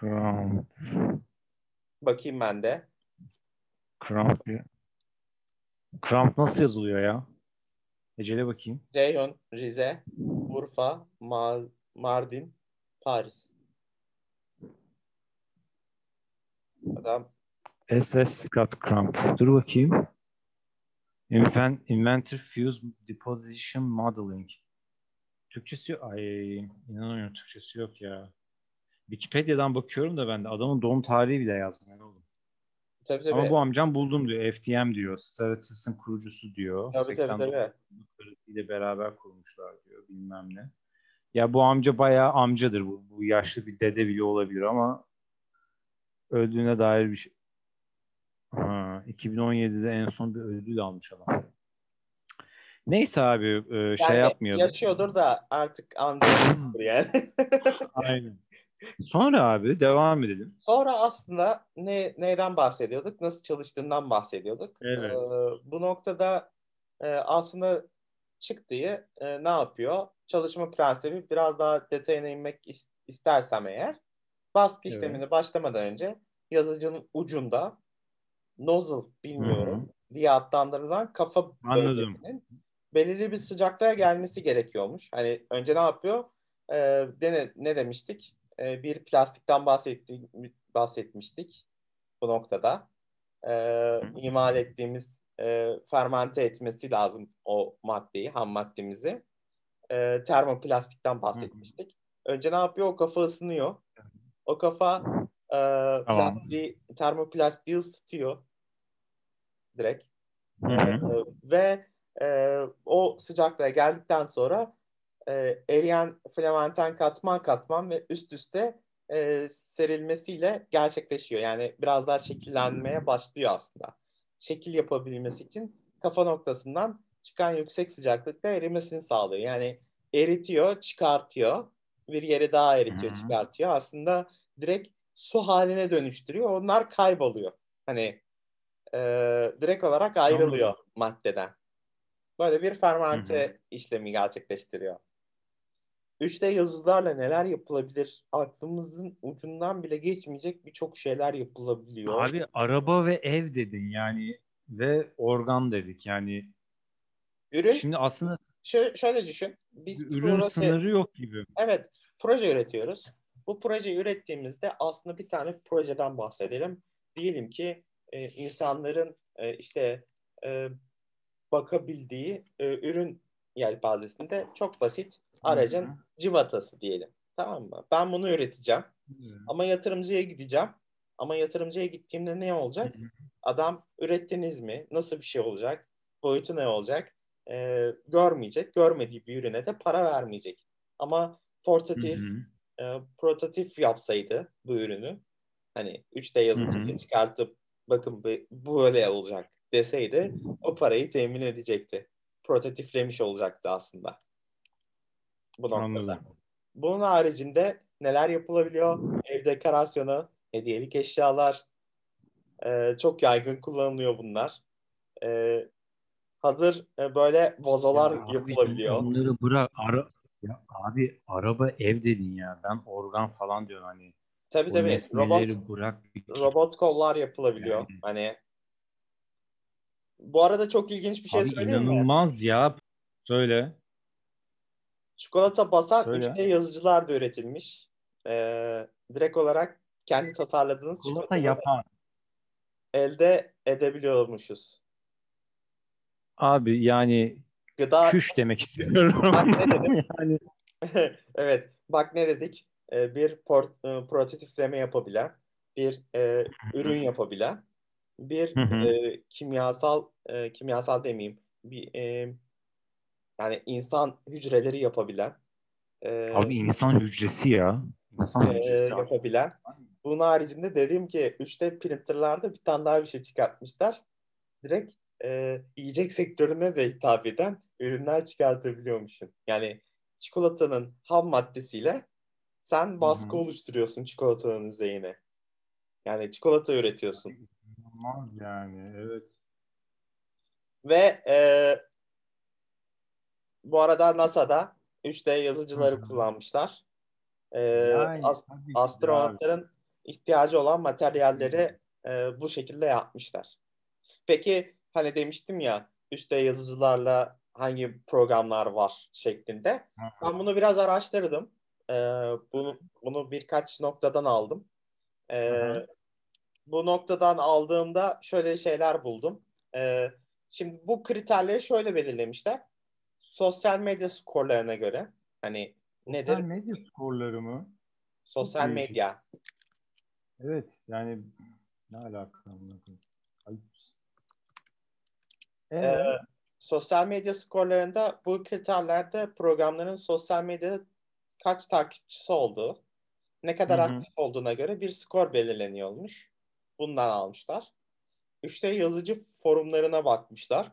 Cramp. Bakayım ben de. Cramp. Cramp nasıl yazılıyor ya? Ecele bakayım. Ceyhun, Rize, Urfa, Ma- Mardin, Paris. Adam SS Scott Cramp. Dur bakayım. Invent, Inventor Fuse Deposition Modeling. Türkçesi. Ay inanamıyorum Türkçesi yok ya. Wikipedia'dan bakıyorum da ben de adamın doğum tarihi bile yazmıyor oğlum. tabii tabii. Ama bu amcam buldum diyor. FDM diyor. Stratasys'in kurucusu diyor. tabii, tabii, 89 tabii. ile beraber kurmuşlar diyor. Bilmem ne. Ya bu amca bayağı amcadır. Bu, bu yaşlı bir dede bile olabilir ama öldüğüne dair bir şey. Ha, 2017'de en son bir ödül almış adam. Neyse abi e, şey Yani yapmayalım. Yaşıyordur da artık anlıyordur yani. Aynen. Sonra abi devam edelim. Sonra aslında ne neyden bahsediyorduk? Nasıl çalıştığından bahsediyorduk. Evet. Ee, bu noktada e, aslında çıktığı e, ne yapıyor? Çalışma prensibi biraz daha detayına inmek is- istersem eğer baskı Evet. işlemini başlamadan önce yazıcının ucunda nozzle bilmiyorum Hı diye adlandırılan kafa Anladım. bölgesinin belirli bir sıcaklığa gelmesi gerekiyormuş. Hani önce ne yapıyor? Ee, ne, ne demiştik? Ee, bir plastikten bahsetti, bahsetmiştik bu noktada. Ee, imal ettiğimiz e, fermente etmesi lazım o maddeyi, ham maddemizi. Ee, termoplastikten bahsetmiştik. Önce ne yapıyor? O kafa ısınıyor. O kafa e, plastiği, termoplastiği ısıtıyor direkt. Hı hı. Ee, ve e, o sıcaklığa geldikten sonra e, eriyen filamenten katman katman ve üst üste e, serilmesiyle gerçekleşiyor. Yani biraz daha şekillenmeye başlıyor aslında. Şekil yapabilmesi için kafa noktasından çıkan yüksek sıcaklıkta erimesini sağlıyor. Yani eritiyor, çıkartıyor. Bir yere daha eritiyor, Hı hı. çıkartıyor. Aslında direkt su haline dönüştürüyor. Onlar kayboluyor. Hani e, direkt olarak ayrılıyor Anladım. maddeden. Böyle bir fermente Hı işlemi gerçekleştiriyor. 3D yazılarla neler yapılabilir? Aklımızın ucundan bile geçmeyecek birçok şeyler yapılabiliyor. Abi araba ve ev dedin yani ve organ dedik yani. Ürün, Şimdi aslında şö- şöyle düşün. Biz ürün proje, sınırı yok gibi. evet, proje üretiyoruz. Bu projeyi ürettiğimizde aslında bir tane projeden bahsedelim. Diyelim ki e, insanların e, işte e, bakabildiği e, ürün yelpazesinde çok basit aracın Hı hı. civatası diyelim. Tamam mı? Ben bunu üreteceğim. Hı. Ama yatırımcıya gideceğim. Ama yatırımcıya gittiğimde ne olacak? Hı hı. Adam ürettiniz mi? Nasıl bir şey olacak? Boyutu ne olacak? Ee, görmeyecek. Görmediği bir ürüne de para vermeyecek. Ama portatif, e, prototip yapsaydı bu ürünü hani 3D yazıcıyla çıkartıp bakın bu böyle olacak deseydi o parayı temin edecekti. Prototiplemiş olacaktı aslında. Bu noktada. Anladım. Bunun haricinde neler yapılabiliyor? Ev dekorasyonu, hediyelik eşyalar e, çok yaygın kullanılıyor bunlar. E, hazır e, böyle vazolar Ya abi, yapılabiliyor. Onları bırak. Ara, ya abi araba ev dedin ya. Ben organ falan diyorum hani. Tabii tabii. Robot bırak. bir robot kollar yapılabiliyor. Yani. Hani bu arada çok ilginç bir şey Abi söyleyeyim mi? inanılmaz ya. Söyle. Çikolata basan Söyle. 3D yazıcılar da üretilmiş. E, direkt olarak kendi tasarladığınız Çikolata yapan. elde edebiliyormuşuz. Abi yani Gıda küş demek istiyorum. Bak ne dedim? yani evet. Bak ne dedik? Ee, bir port, e, prototiplememe yapabilen, bir e, ürün yapabilen, bir e, kimyasal e, kimyasal demeyeyim, bir e, yani insan hücreleri yapabilen, e, abi insan hücresi ya. İnsan e, hücresi abi. yapabilen. Bunun haricinde dediğim ki 3D printerlarda bir tane daha bir şey çıkartmışlar. Direkt e, yiyecek sektörüne de hitap eden ürünler çıkartabiliyormuşsun. Yani çikolatanın ham maddesiyle sen baskı Hı hı. oluşturuyorsun çikolatanın üzerine. Yani çikolata üretiyorsun. İnanılmaz yani evet. Ve e, bu arada NASA'da 3D yazıcıları Hı hı. kullanmışlar. E, Yani as- tabii ki de abi. astronotların ihtiyacı olan materyalleri e, bu şekilde yapmışlar. Peki hani demiştim ya 3D yazıcılarla hangi programlar var şeklinde. Ben bunu biraz araştırdım. Ee, bunu, bunu birkaç noktadan aldım. Ee, bu noktadan aldığımda şöyle şeyler buldum. Ee, şimdi bu kriterleri şöyle belirlemişler. Sosyal medya skorlarına göre hani nedir? Sosyal medya skorları mı? Sosyal Çok değişik. medya. Evet yani ne alaka amına koyayım? Ayıp. Ee, Ee, sosyal medya skorlarında bu kriterlerde programların sosyal medyada kaç takipçisi olduğu, ne kadar Hı hı. aktif olduğuna göre bir skor belirleniyormuş. Bundan almışlar. 3D yazıcı forumlarına bakmışlar.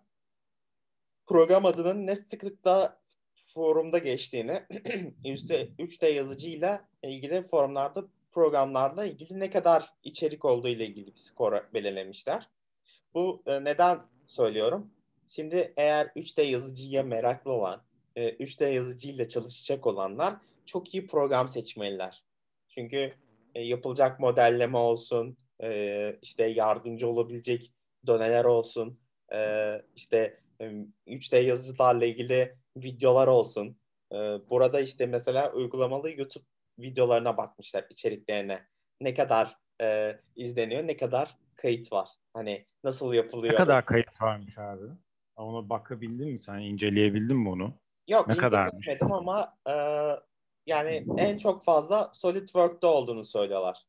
Program adının ne sıklıkla forumda geçtiğini, 3D, 3D yazıcıyla ilgili forumlarda programlarla ilgili ne kadar içerik olduğu ile ilgili bir skor belirlemişler. Bu e, neden söylüyorum? Şimdi eğer 3D yazıcıya meraklı olan, e, 3D yazıcıyla çalışacak olanlar çok iyi program seçmeliler. Çünkü e, yapılacak modelleme olsun, e, işte yardımcı olabilecek doneler olsun, e, işte e, 3D yazıcılarla ilgili videolar olsun. E, burada işte mesela uygulamalı YouTube videolarına bakmışlar içeriklerine. Ne kadar e, izleniyor, ne kadar kayıt var. Hani nasıl yapılıyor? ne kadar kayıt varmış abi? Ona bakabildin mi sen? İnceleyebildin mi onu? Yok Ne kadarmış? incelemedim ama e, yani en çok fazla SolidWorks'ta olduğunu söylüyorlar.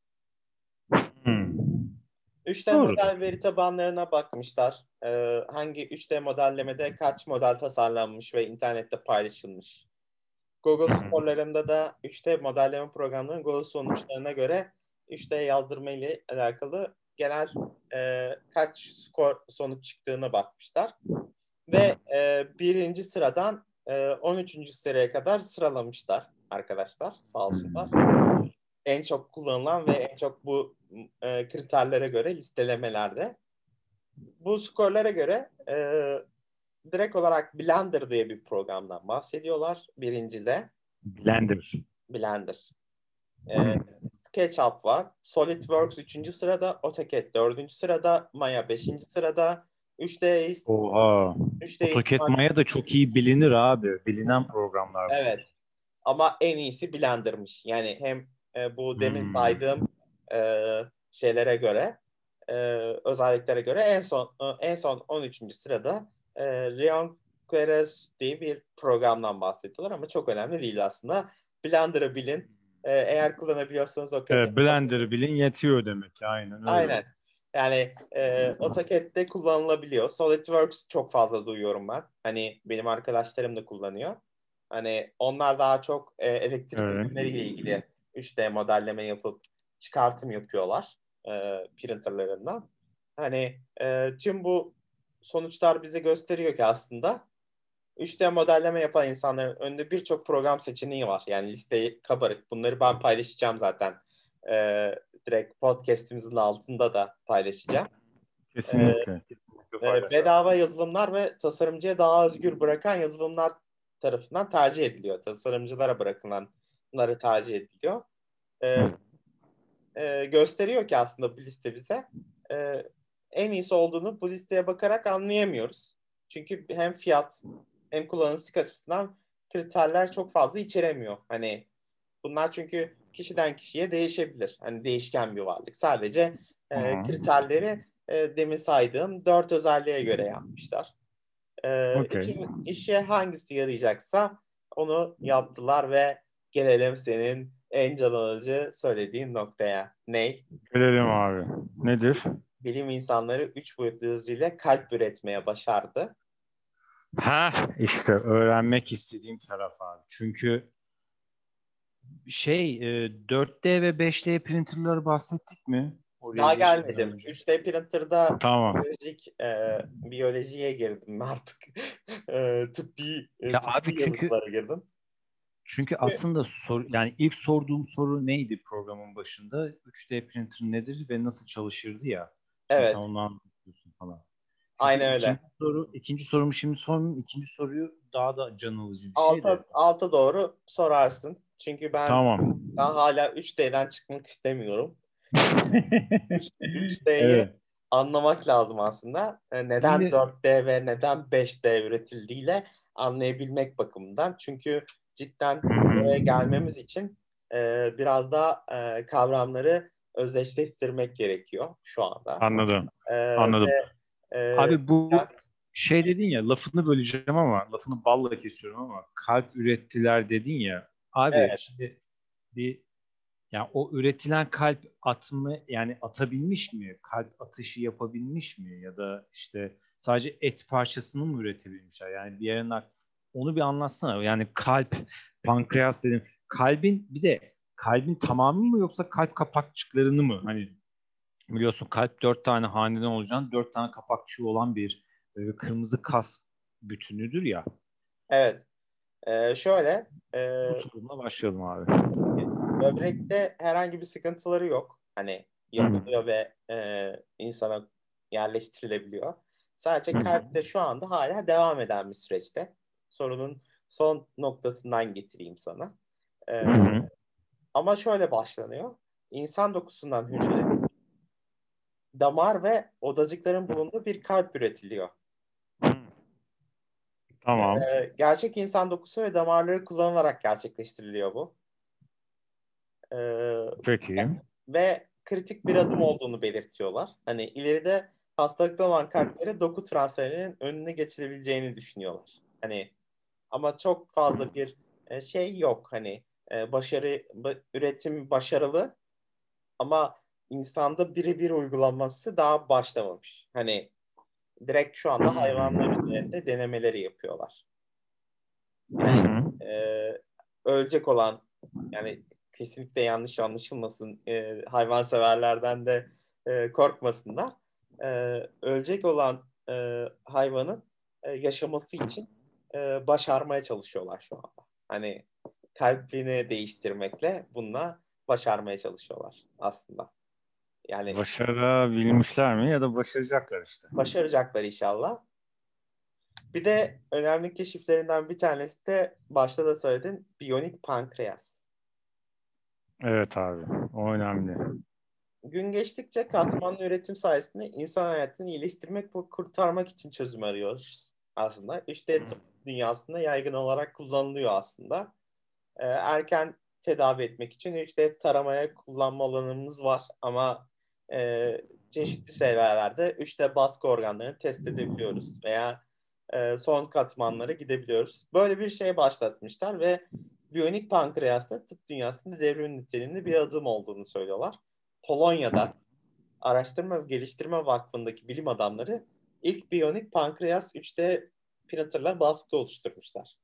Hmm. 3D Doğrudur. model veri tabanlarına bakmışlar. E, hangi 3D modellemede kaç model tasarlanmış ve internette paylaşılmış. Google hı. skorlarında da 3D modelleme programlarının Google sonuçlarına göre 3D yazdırma ile alakalı genel e, kaç skor sonuç çıktığına bakmışlar. Ve e, birinci sıradan e, 13. sıraya kadar sıralamışlar arkadaşlar sağ olsunlar. En çok kullanılan ve en çok bu e, kriterlere göre listelemelerde. Bu skorlara göre e, direkt olarak Blender diye bir programdan bahsediyorlar birincide. Blender. Blender. E, SketchUp var. SolidWorks 3. sırada, AutoCAD 4. sırada, Maya 5. sırada, 3D is- Oha. 3D AutoCAD is- Maya da çok iyi bilinir abi. Bilinen programlar. Evet. Ama en iyisi Blender'mış. Yani hem e, bu demin Hmm. saydığım e, şeylere göre e, özelliklere göre en son e, en son 13. sırada e, Leon Querez diye bir programdan bahsediyorlar ama çok önemli değil aslında. Blender'ı bilin. E, eğer kullanabiliyorsanız o Evet, Blender bilin yetiyor demek. Aynen öyle. Aynen. Yani e, AutoCAD'de kullanılabiliyor. SolidWorks çok fazla duyuyorum ben. Hani benim arkadaşlarım da kullanıyor. Hani onlar daha çok e, elektrik Evet. ürünleriyle ilgili 3D modelleme yapıp çıkartım yapıyorlar e, printerlarından. Hani e, tüm bu sonuçlar bize gösteriyor ki aslında 3D modelleme yapan insanların önünde birçok program seçeneği var. Yani listeyi kabarık. Bunları ben paylaşacağım zaten. E, direkt podcast'imizin altında da paylaşacağım. Kesinlikle. E, bedava yazılımlar ve tasarımcıya daha özgür bırakan yazılımlar tarafından tercih ediliyor. Tasarımcılara bırakılanları tercih ediliyor. E, e, gösteriyor ki aslında bu liste bize e, en iyisi olduğunu bu listeye bakarak anlayamıyoruz. Çünkü hem fiyat hem kullanışlık açısından kriterler çok fazla içeremiyor. Hani bunlar çünkü kişiden kişiye değişebilir. Hani değişken bir varlık. Sadece e, kriterleri e, demin saydığım dört özelliğe göre yapmışlar. E, Okey. iki- işe hangisi yarayacaksa onu yaptılar ve gelelim senin en can alıcı söylediğin noktaya. Ney? Gelelim abi. Nedir? Bilim insanları üç boyutlu hızıyla kalp üretmeye başardı. Ha işte öğrenmek istediğim taraf abi. Çünkü şey e, 4D ve 5D printerları bahsettik mi? Oraya Daha gelmedim. önce. 3D printer'da Tamam. biyolojik e, biyolojiye girdim artık. e, tıbbi, e, Ya tıbbi abi çünkü- girdim. Çünkü aslında sor, yani ilk sorduğum soru neydi programın başında? 3D printer nedir ve nasıl çalışırdı ya? Evet. Sen onu anlatıyorsun falan. Aynen öyle. İkinci, soru, ikinci sorumu şimdi sormayayım. İkinci soruyu daha da can alıcı bir şey de. Alta, doğru sorarsın. Çünkü ben, Tamam. ben hala 3D'den çıkmak istemiyorum. 3D'yi evet. anlamak lazım aslında. E, Neden Şimdi- 4D ve neden 5D üretildiğiyle anlayabilmek bakımından. Çünkü cidden buraya gelmemiz için e, biraz daha e, kavramları özdeşleştirmek gerekiyor şu anda. Anladım. E, Anladım. ve, e, Abi bu yani- şey dedin ya lafını böleceğim ama lafını balla kesiyorum ama kalp ürettiler dedin ya. Abi Evet. şimdi bir yani o üretilen kalp atımı yani atabilmiş mi? Kalp atışı yapabilmiş mi? Ya da işte sadece et parçasını mı üretebilmişler? Yani bir yerinden onu bir anlatsana. Yani kalp, pankreas dedim. Kalbin bir de kalbin tamamı mı yoksa kalp kapakçıklarını mı? Hani biliyorsun kalp dört tane haneden olacağını dört tane kapakçığı olan bir e, kırmızı kas bütünüdür ya. evet. E, şöyle e, Bu sorunla başlayalım abi. böbrekte herhangi bir sıkıntıları yok. Hani yapılıyor ve e, insana yerleştirilebiliyor. Sadece kalpte şu anda hala devam eden bir süreçte. Sorunun son noktasından getireyim sana. E, hı. ama şöyle başlanıyor. İnsan dokusundan hücre, damar ve odacıkların bulunduğu bir kalp üretiliyor. Tamam. Ee, gerçek insan dokusu ve damarları kullanılarak gerçekleştiriliyor bu. Ee, Peki. ve kritik bir adım olduğunu belirtiyorlar. Hani ileride hastalıklı olan kalplere doku transferinin önüne geçilebileceğini düşünüyorlar. Hani ama çok fazla bir e, şey yok. Hani e, başarı ba- üretim başarılı ama insanda birebir uygulanması daha başlamamış. Hani direkt şu anda hayvanlar üzerinde denemeleri yapıyorlar. Hı hı. Ee, ölecek olan yani kesinlikle yanlış anlaşılmasın e, hayvanseverlerden de e, korkmasınlar. E, ölecek olan e, hayvanın e, yaşaması için e, başarmaya çalışıyorlar şu anda. Hani kalbini değiştirmekle bununla başarmaya çalışıyorlar aslında. Yani Başarabilmişler mi ya da başaracaklar işte. başaracaklar inşallah. Bir de önemli keşiflerinden bir tanesi de başta da söyledin biyonik pankreas. Evet abi. O önemli. Gün geçtikçe katmanlı üretim sayesinde insan hayatını iyileştirmek ve kurtarmak için çözüm arıyoruz aslında. İşte tıp dünyasında yaygın olarak kullanılıyor aslında. Ee, erken tedavi etmek için 3D taramaya kullanma alanımız var ama e, çeşitli seviyelerde 3D baskı organlarını test edebiliyoruz veya e, son katmanlara gidebiliyoruz. Böyle bir şey başlatmışlar ve biyonik pankreasta tıp dünyasında devrim niteliğinde bir adım olduğunu söylüyorlar. Polonya'da Araştırma ve Geliştirme Vakfı'ndaki bilim adamları ilk biyonik pankreas 3D printerla baskı oluşturmuşlar.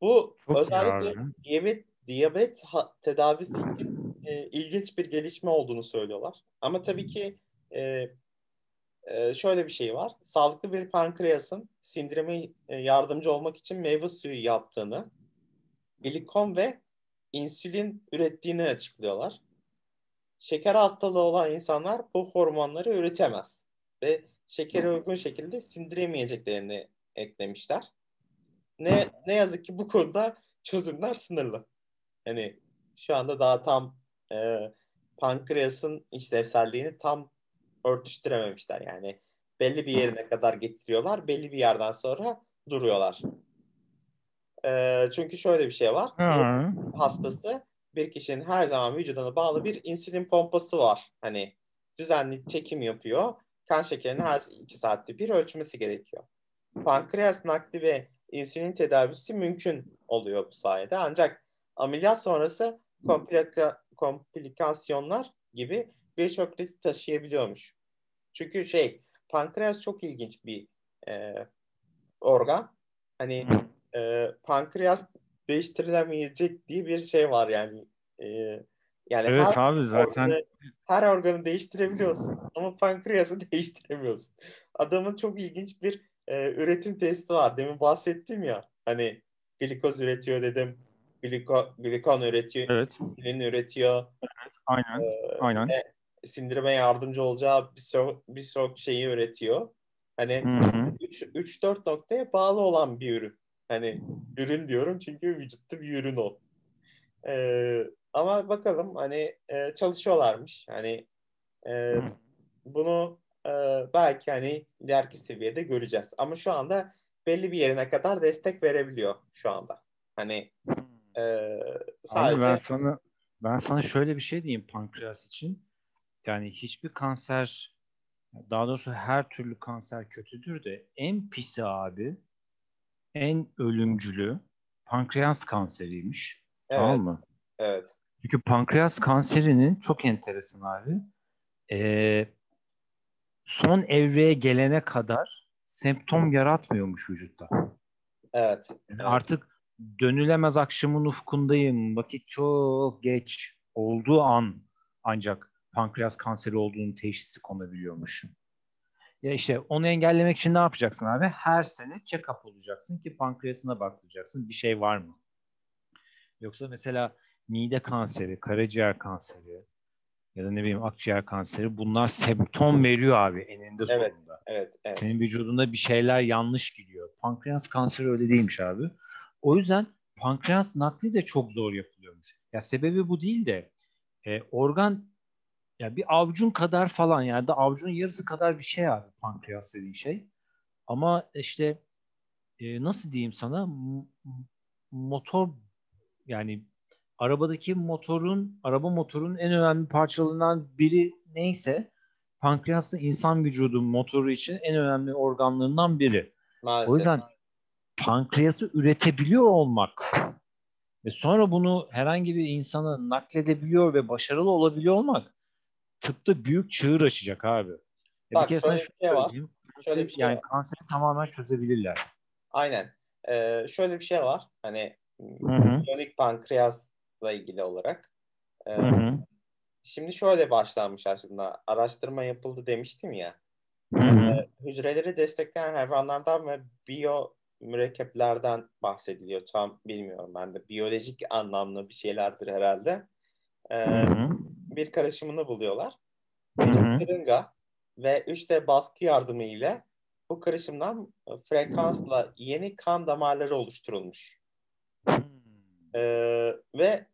Bu Çok özellikle diyabet, diyabet tedavisi için e, ilginç bir gelişme olduğunu söylüyorlar. Ama tabii ki e, e, şöyle bir şey var. Sağlıklı bir pankreasın sindirime e, yardımcı olmak için meyve suyu yaptığını, glikon ve insülin ürettiğini açıklıyorlar. Şeker hastalığı olan insanlar bu hormonları üretemez ve şekere uygun şekilde sindiremeyeceklerini eklemişler. Ne ne yazık ki bu konuda çözümler sınırlı. Hani şu anda daha tam e, pankreasın işlevselliğini tam örtüştürememişler. Yani belli bir yerine kadar getiriyorlar, belli bir yerden sonra duruyorlar. E, çünkü şöyle bir şey var. Hastası bir kişinin her zaman vücuduna bağlı bir insülin pompası var. Hani düzenli çekim yapıyor. Kan şekerini her iki saatte bir ölçmesi gerekiyor. Pankreas nakli ve insülin tedavisi mümkün oluyor bu sayede. Ancak ameliyat sonrası komplika, komplikasyonlar gibi birçok risk taşıyabiliyormuş. Çünkü şey pankreas çok ilginç bir e, organ. Hani e, pankreas değiştirilemeyecek diye bir şey var yani. E, yani evet her abi zaten organı, her organı değiştirebiliyorsun ama pankreası değiştiremiyorsun. Adamın çok ilginç bir e, üretim testi var. Demin bahsettim ya. Hani glikoz üretiyor dedim. Gliko, glikon üretiyor. Evet. Insulin üretiyor. Evet, aynen. Ee, aynen. E, sindirime yardımcı olacağı bir birçok bir şeyi üretiyor. Hani 3-4 noktaya bağlı olan bir ürün. Hani ürün diyorum çünkü vücutta bir ürün o. Ee, ama bakalım hani e, çalışıyorlarmış. Hani e, bunu e, belki hani ileriki seviyede göreceğiz. Ama şu anda belli bir yerine kadar destek verebiliyor şu anda. Hani e, sadece... Abi ben sana ben sana şöyle bir şey diyeyim pankreas için. Yani hiçbir kanser daha doğrusu her türlü kanser kötüdür de en pisi abi en ölümcülü pankreas kanseriymiş. Evet. Tamam mı? Evet. Çünkü pankreas kanserinin çok enteresan abi. Ee, son evreye gelene kadar semptom yaratmıyormuş vücutta. Evet. Yani evet. Artık dönülemez akşamın ufkundayım. Vakit çok geç olduğu an ancak pankreas kanseri olduğunu teşhisi konabiliyormuş. Ya işte onu engellemek için ne yapacaksın abi? Her sene check-up olacaksın ki pankreasına baktıracaksın. Bir şey var mı? Yoksa mesela mide kanseri, karaciğer kanseri ya da ne bileyim akciğer kanseri bunlar semptom veriyor abi eninde evet, sonunda. Evet, evet. Senin vücudunda bir şeyler yanlış gidiyor. Pankreas kanseri öyle değilmiş abi. O yüzden pankreas nakli de çok zor yapılıyormuş. Ya sebebi bu değil de e, organ ya bir avucun kadar falan yani da avucun yarısı kadar bir şey abi pankreas dediğin şey. Ama işte e, nasıl diyeyim sana motor yani arabadaki motorun araba motorun en önemli parçalarından biri neyse pankreas da insan vücudu motoru için en önemli organlarından biri. Maalesef. O yüzden pankreası üretebiliyor olmak ve sonra bunu herhangi bir insana nakledebiliyor ve başarılı olabiliyor olmak tıpta büyük çığır açacak abi. Bak, bir kere sana şöyle şey var. Şöyle bir şey yani var. kanseri tamamen çözebilirler. Aynen. Ee, şöyle bir şey var. Hani kronik pankreasla ilgili olarak. Ee, hı hı. Şimdi şöyle başlanmış aslında. Araştırma yapıldı demiştim ya. Hı hı. Ee, hücreleri destekleyen hayvanlardan ve biyo mürekkeplerden bahsediliyor. Tam bilmiyorum ben de. Biyolojik anlamlı bir şeylerdir herhalde. Ee, hı hı bir karışımını buluyorlar. Bir kırınga ve 3D baskı yardımı ile bu karışımdan e, frekansla yeni kan damarları oluşturulmuş. Ee, ve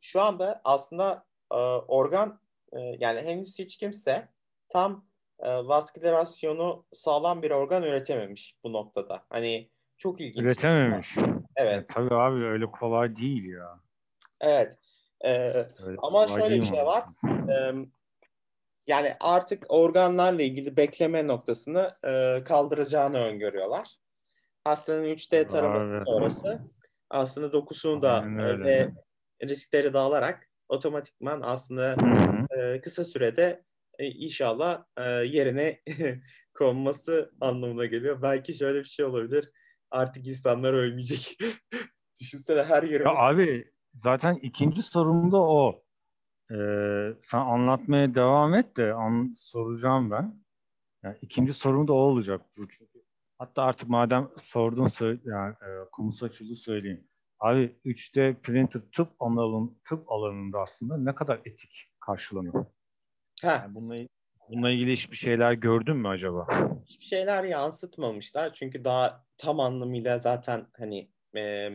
şu anda aslında e, organ e, yani henüz hiç kimse tam e, vaskülasyonu sağlam bir organ üretememiş bu noktada. Hani Çok ilginç. Üretememiş. Evet. Tabii abi öyle kolay değil ya. Evet. Ee, Öyle ama şöyle bir şey var. Ee, yani artık organlarla ilgili bekleme noktasını e, kaldıracağını öngörüyorlar. Hastanın 3D taraması sonrası aslında dokusunu da e, ve riskleri de alarak otomatikman aslında Hı hı. e, kısa sürede e, inşallah e, yerine konması anlamına geliyor. Belki şöyle bir şey olabilir. Artık insanlar ölmeyecek. Düşünsene her Ya yerimiz abi zaten ikinci sorum da o. Ee, sen anlatmaya devam et de an, soracağım ben. Yani ikinci sorum da o olacak. Bu çünkü hatta artık madem sordun söyle, yani e, konusu açıldı söyleyeyim. Abi 3D printed tıp alanın tıp alanında aslında ne kadar etik karşılanıyor? Ha, Yani bununla, bununla ilgili hiçbir şeyler gördün mü acaba? hiçbir şeyler yansıtmamışlar. Çünkü daha tam anlamıyla zaten hani e,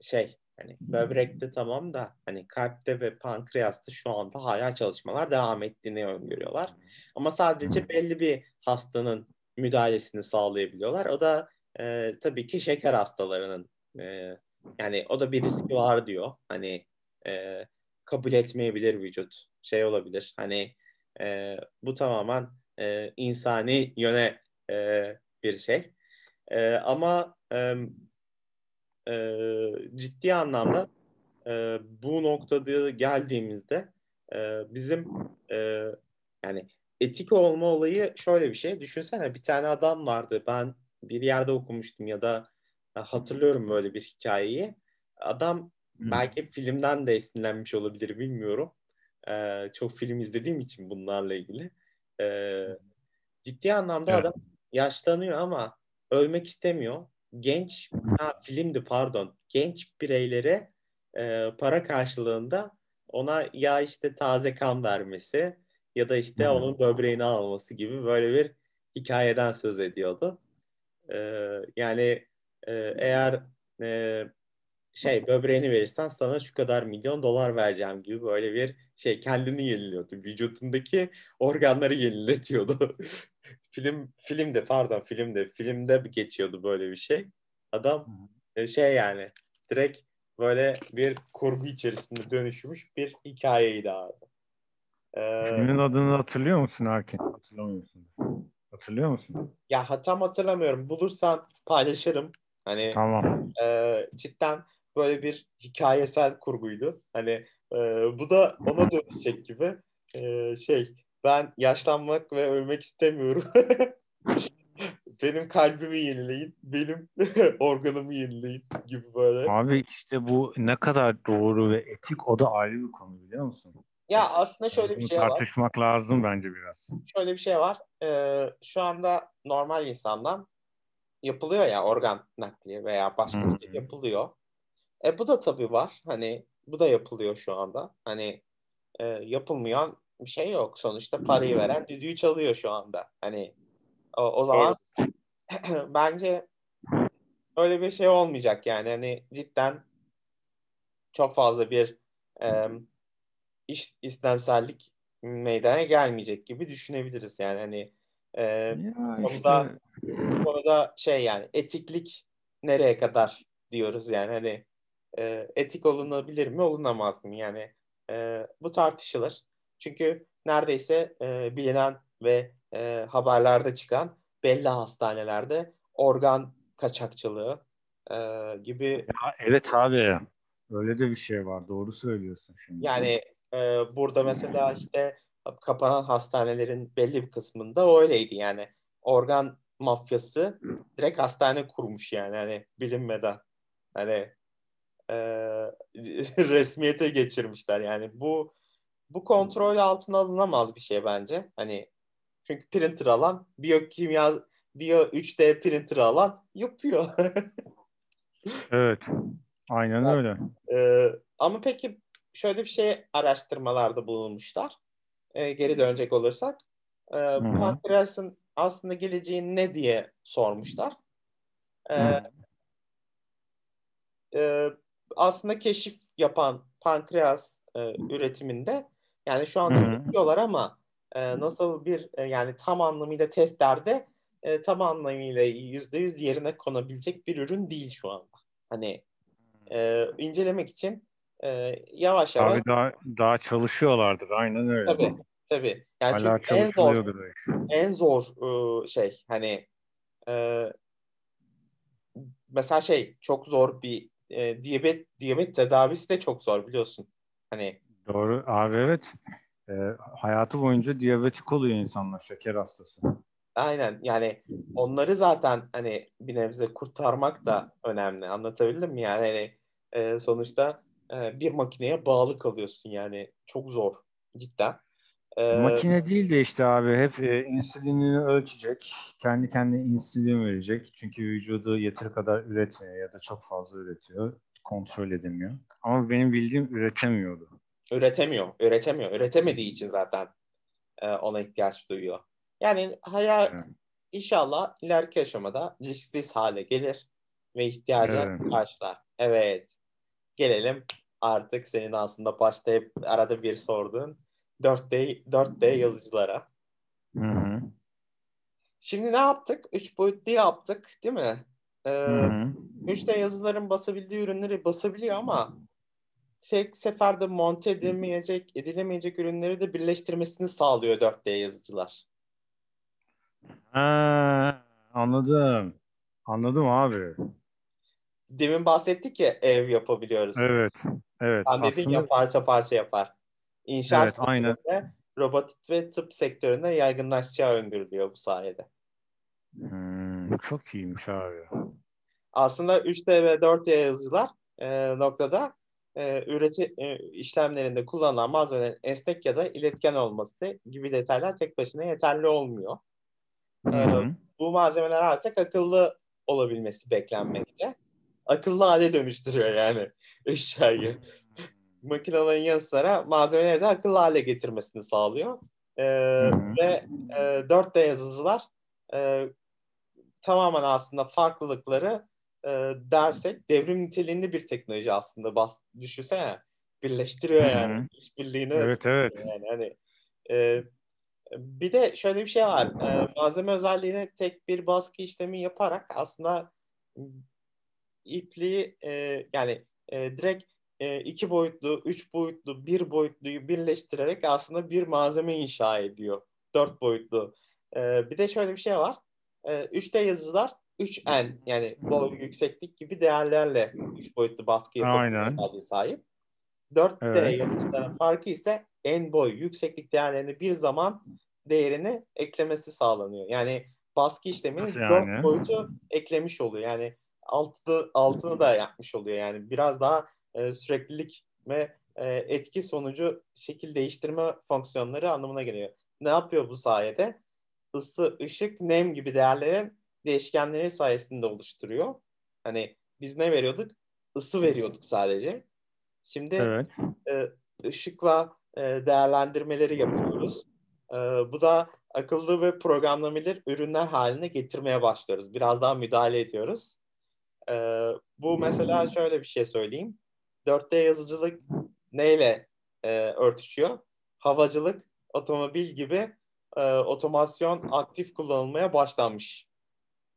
şey hani böbrekte tamam da hani kalpte ve pankreasta şu anda hala çalışmalar devam ettiğini öngörüyorlar. Ama sadece belli bir hastanın müdahalesini sağlayabiliyorlar. O da e, tabii ki şeker hastalarının e, yani o da bir riski var diyor. Hani e, kabul etmeyebilir vücut. Şey olabilir. Hani e, bu tamamen e, insani yöne e, bir şey. E, ama e, e, ciddi anlamda e, bu noktada geldiğimizde e, bizim e, yani etik olma olayı şöyle bir şey. Düşünsene bir tane adam vardı. Ben bir yerde okumuştum ya da e, hatırlıyorum böyle bir hikayeyi. Adam belki filmden de esinlenmiş olabilir bilmiyorum. E, çok film izlediğim için bunlarla ilgili. E, ciddi anlamda Evet. adam yaşlanıyor ama ölmek istemiyor. Genç, ha, filmdi pardon. Genç bireylere e, para karşılığında ona ya işte taze kan vermesi ya da işte Hı. onun böbreğini alması gibi böyle bir hikayeden söz ediyordu. E, yani e, eğer e, şey böbreğini verirsen sana şu kadar milyon dolar vereceğim gibi böyle bir şey kendini yeniliyordu. Vücudundaki organları yeniletiyordu. Film filmde pardon filmde filmde geçiyordu böyle bir şey. Adam e, şey yani direkt böyle bir kurgu içerisinde dönüşmüş bir hikayeydi abi. Ee, Filmin adını hatırlıyor musun Erkin? Hatırlamıyorsun. Hatırlıyor musun? ya tam hatırlamıyorum. Bulursan paylaşırım. Hani Tamam. e, cidden böyle bir hikayesel kurguydu. Hani e, bu da ona dönecek gibi E, şey ben yaşlanmak ve ölmek istemiyorum. benim kalbimi yenileyin, benim organımı yenileyin gibi böyle. Abi işte bu ne kadar doğru ve etik o da ayrı bir konu biliyor musun? Ya aslında şöyle bir şey var. tartışmak lazım bence biraz. Şöyle bir şey var. Ee, şu anda normal insandan yapılıyor ya organ nakli veya başka bir şey yapılıyor. E bu da tabii var. Hani bu da yapılıyor şu anda. Hani e, yapılmayan bir şey yok. Sonuçta parayı veren düdüğü çalıyor şu anda. Hani o, o zaman bence öyle bir şey olmayacak yani. Hani cidden çok fazla bir e, iş istemsellik meydana gelmeyecek gibi düşünebiliriz yani hani e, Ya konuda işte bu konuda şey yani etiklik nereye kadar diyoruz yani hani e, etik olunabilir mi olunamaz mı yani e, bu tartışılır çünkü neredeyse e, bilinen ve e, haberlerde çıkan belli hastanelerde organ kaçakçılığı e, gibi ya evet abi. Öyle de bir şey var. Doğru söylüyorsun şimdi. Yani e, burada mesela işte kapanan hastanelerin belli bir kısmında öyleydi yani. Organ mafyası direkt hastane kurmuş yani hani bilinmeden. Hani e, resmiyete geçirmişler yani. Bu bu kontrol altına alınamaz bir şey bence. Hani çünkü printer alan biyokimya biyo 3D printer alan yapıyor. Evet. Aynen öyle. Ee, ama peki şöyle bir şey araştırmalarda bulunmuşlar. Ee, geri dönecek olursak. Ee, hı. pankreasın aslında geleceği ne diye sormuşlar. Hı. e, aslında keşif yapan pankreas e, üretiminde yani şu anda Hı hı. üretiyorlar ama e, nasıl bir e, yani tam anlamıyla testlerde e, tam anlamıyla %100 yerine konabilecek bir ürün değil şu anda. Hani e, incelemek için e, yavaş yavaş. Abi daha, daha çalışıyorlardır aynen öyle. Tabii tabii. Yani Hala çünkü en zor, en zor e, şey hani e, mesela şey çok zor bir e, diyabet diyabet tedavisi de çok zor biliyorsun. Hani Doğru abi evet. E, hayatı boyunca diyabetik oluyor insanlar şeker hastası. aynen yani onları zaten hani bir nebze kurtarmak da önemli. Anlatabildim mi? Yani hani, e, sonuçta e, bir makineye bağlı kalıyorsun yani çok zor cidden. E, Makine değil de işte abi hep e, insülinini ölçecek. Kendi kendine insülin verecek. Çünkü vücudu yeteri kadar üretmiyor ya da çok fazla üretiyor. Kontrol edemiyor. Ama benim bildiğim üretemiyordu. üretemiyor, üretemiyor. Üretemediği için zaten e, ona ihtiyaç duyuyor. Yani hayal Evet. inşallah ileriki aşamada risksiz hale gelir ve ihtiyaca Evet. karşılar. Evet. Gelelim artık senin aslında başta hep arada bir sorduğun 4D 4D yazıcılara. Hı hı. Şimdi ne yaptık? 3 boyutlu yaptık, değil mi? Ee, Hı hı. 3D yazıların basabildiği ürünleri basabiliyor ama tek seferde monte edilmeyecek, edilemeyecek ürünleri de birleştirmesini sağlıyor 4D yazıcılar. Ha, anladım. Anladım abi. Demin bahsettik ya ev yapabiliyoruz. Evet. Evet. Sen dedin Aslında ya parça parça yapar. İnşaat Evet, aynen. sektöründe, robotik ve tıp sektöründe yaygınlaşacağı öngörülüyor bu sayede. Hmm, çok iyiymiş abi. Aslında 3D ve 4D yazıcılar e, noktada e, üreti e, işlemlerinde kullanılan malzemelerin esnek ya da iletken olması gibi detaylar tek başına yeterli olmuyor. Hı. Bu malzemeler artık akıllı olabilmesi beklenmekte. Akıllı hale dönüştürüyor yani eşyayı. Makinelerin yanı sıra malzemeleri de akıllı hale getirmesini sağlıyor. Ee, ve e, 4D yazıcılar e, tamamen aslında farklılıkları e, dersek devrim niteliğinde bir teknoloji aslında bas düşünsene birleştiriyor Hı hı. yani işbirliğini Evet evet. yani hani e, bir de şöyle bir şey var E, malzeme özelliğine tek bir baskı işlemi yaparak aslında ipliği e, yani e, direkt e, iki boyutlu, üç boyutlu, bir boyutluyu birleştirerek aslında bir malzeme inşa ediyor. Dört boyutlu. E, bir de şöyle bir şey var. E, 3D yazıcılar 3N yani boy, yükseklik gibi değerlerle üç boyutlu baskı yapabilme Aynen. özelliği sahip. 4D Evet. yazıcıların farkı ise en boy, yükseklik değerlerini bir zaman değerini eklemesi sağlanıyor. Yani baskı işlemini Nasıl 4 yani? boyutu eklemiş oluyor. Yani altı, altını da yapmış oluyor. Yani biraz daha e, süreklilik ve e, etki sonucu şekil değiştirme fonksiyonları anlamına geliyor. Ne yapıyor bu sayede? Isı, ışık, nem gibi değerlerin değişkenleri sayesinde oluşturuyor. Hani biz ne veriyorduk? Isı veriyorduk sadece. Şimdi Evet. e, ışıkla e, değerlendirmeleri yapıyoruz. E, bu da akıllı ve programlanabilir ürünler haline getirmeye başlıyoruz. Biraz daha müdahale ediyoruz. E, bu mesela şöyle bir şey söyleyeyim. 4D yazıcılık neyle e, örtüşüyor? Havacılık, otomobil gibi e, otomasyon aktif kullanılmaya başlanmış.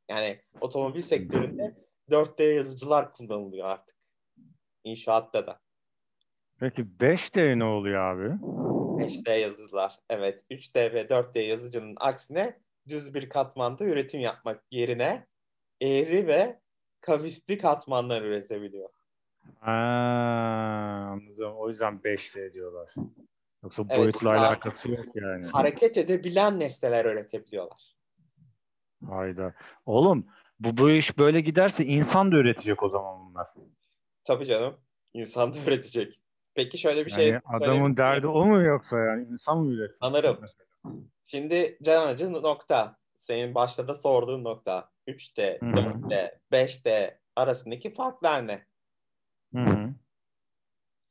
Yani otomobil sektöründe 4D yazıcılar kullanılıyor artık. İnşaatta da. Peki 5D ne oluyor abi? 5D yazıcılar. Evet. 3D ve 4D yazıcının aksine düz bir katmanda üretim yapmak yerine eğri ve kavisli katmanlar üretebiliyor. Ha, anladım. O yüzden 5D diyorlar. Yoksa Evet, boyutla alakası yok yani. Hareket edebilen nesneler üretebiliyorlar. Hayda. Oğlum bu bu iş böyle giderse insan da üretecek o zaman bunlar. Tabii canım. İnsan da üretecek. Peki şöyle bir şey Yani adamın söyleyebilir derdi o mu yoksa yani insan mı? Sanırım. Mesela. Şimdi can acı nokta. Senin başta da sorduğun nokta. 3D, Hı hı. 4D, 5D arasındaki farklar ne? Hı hı.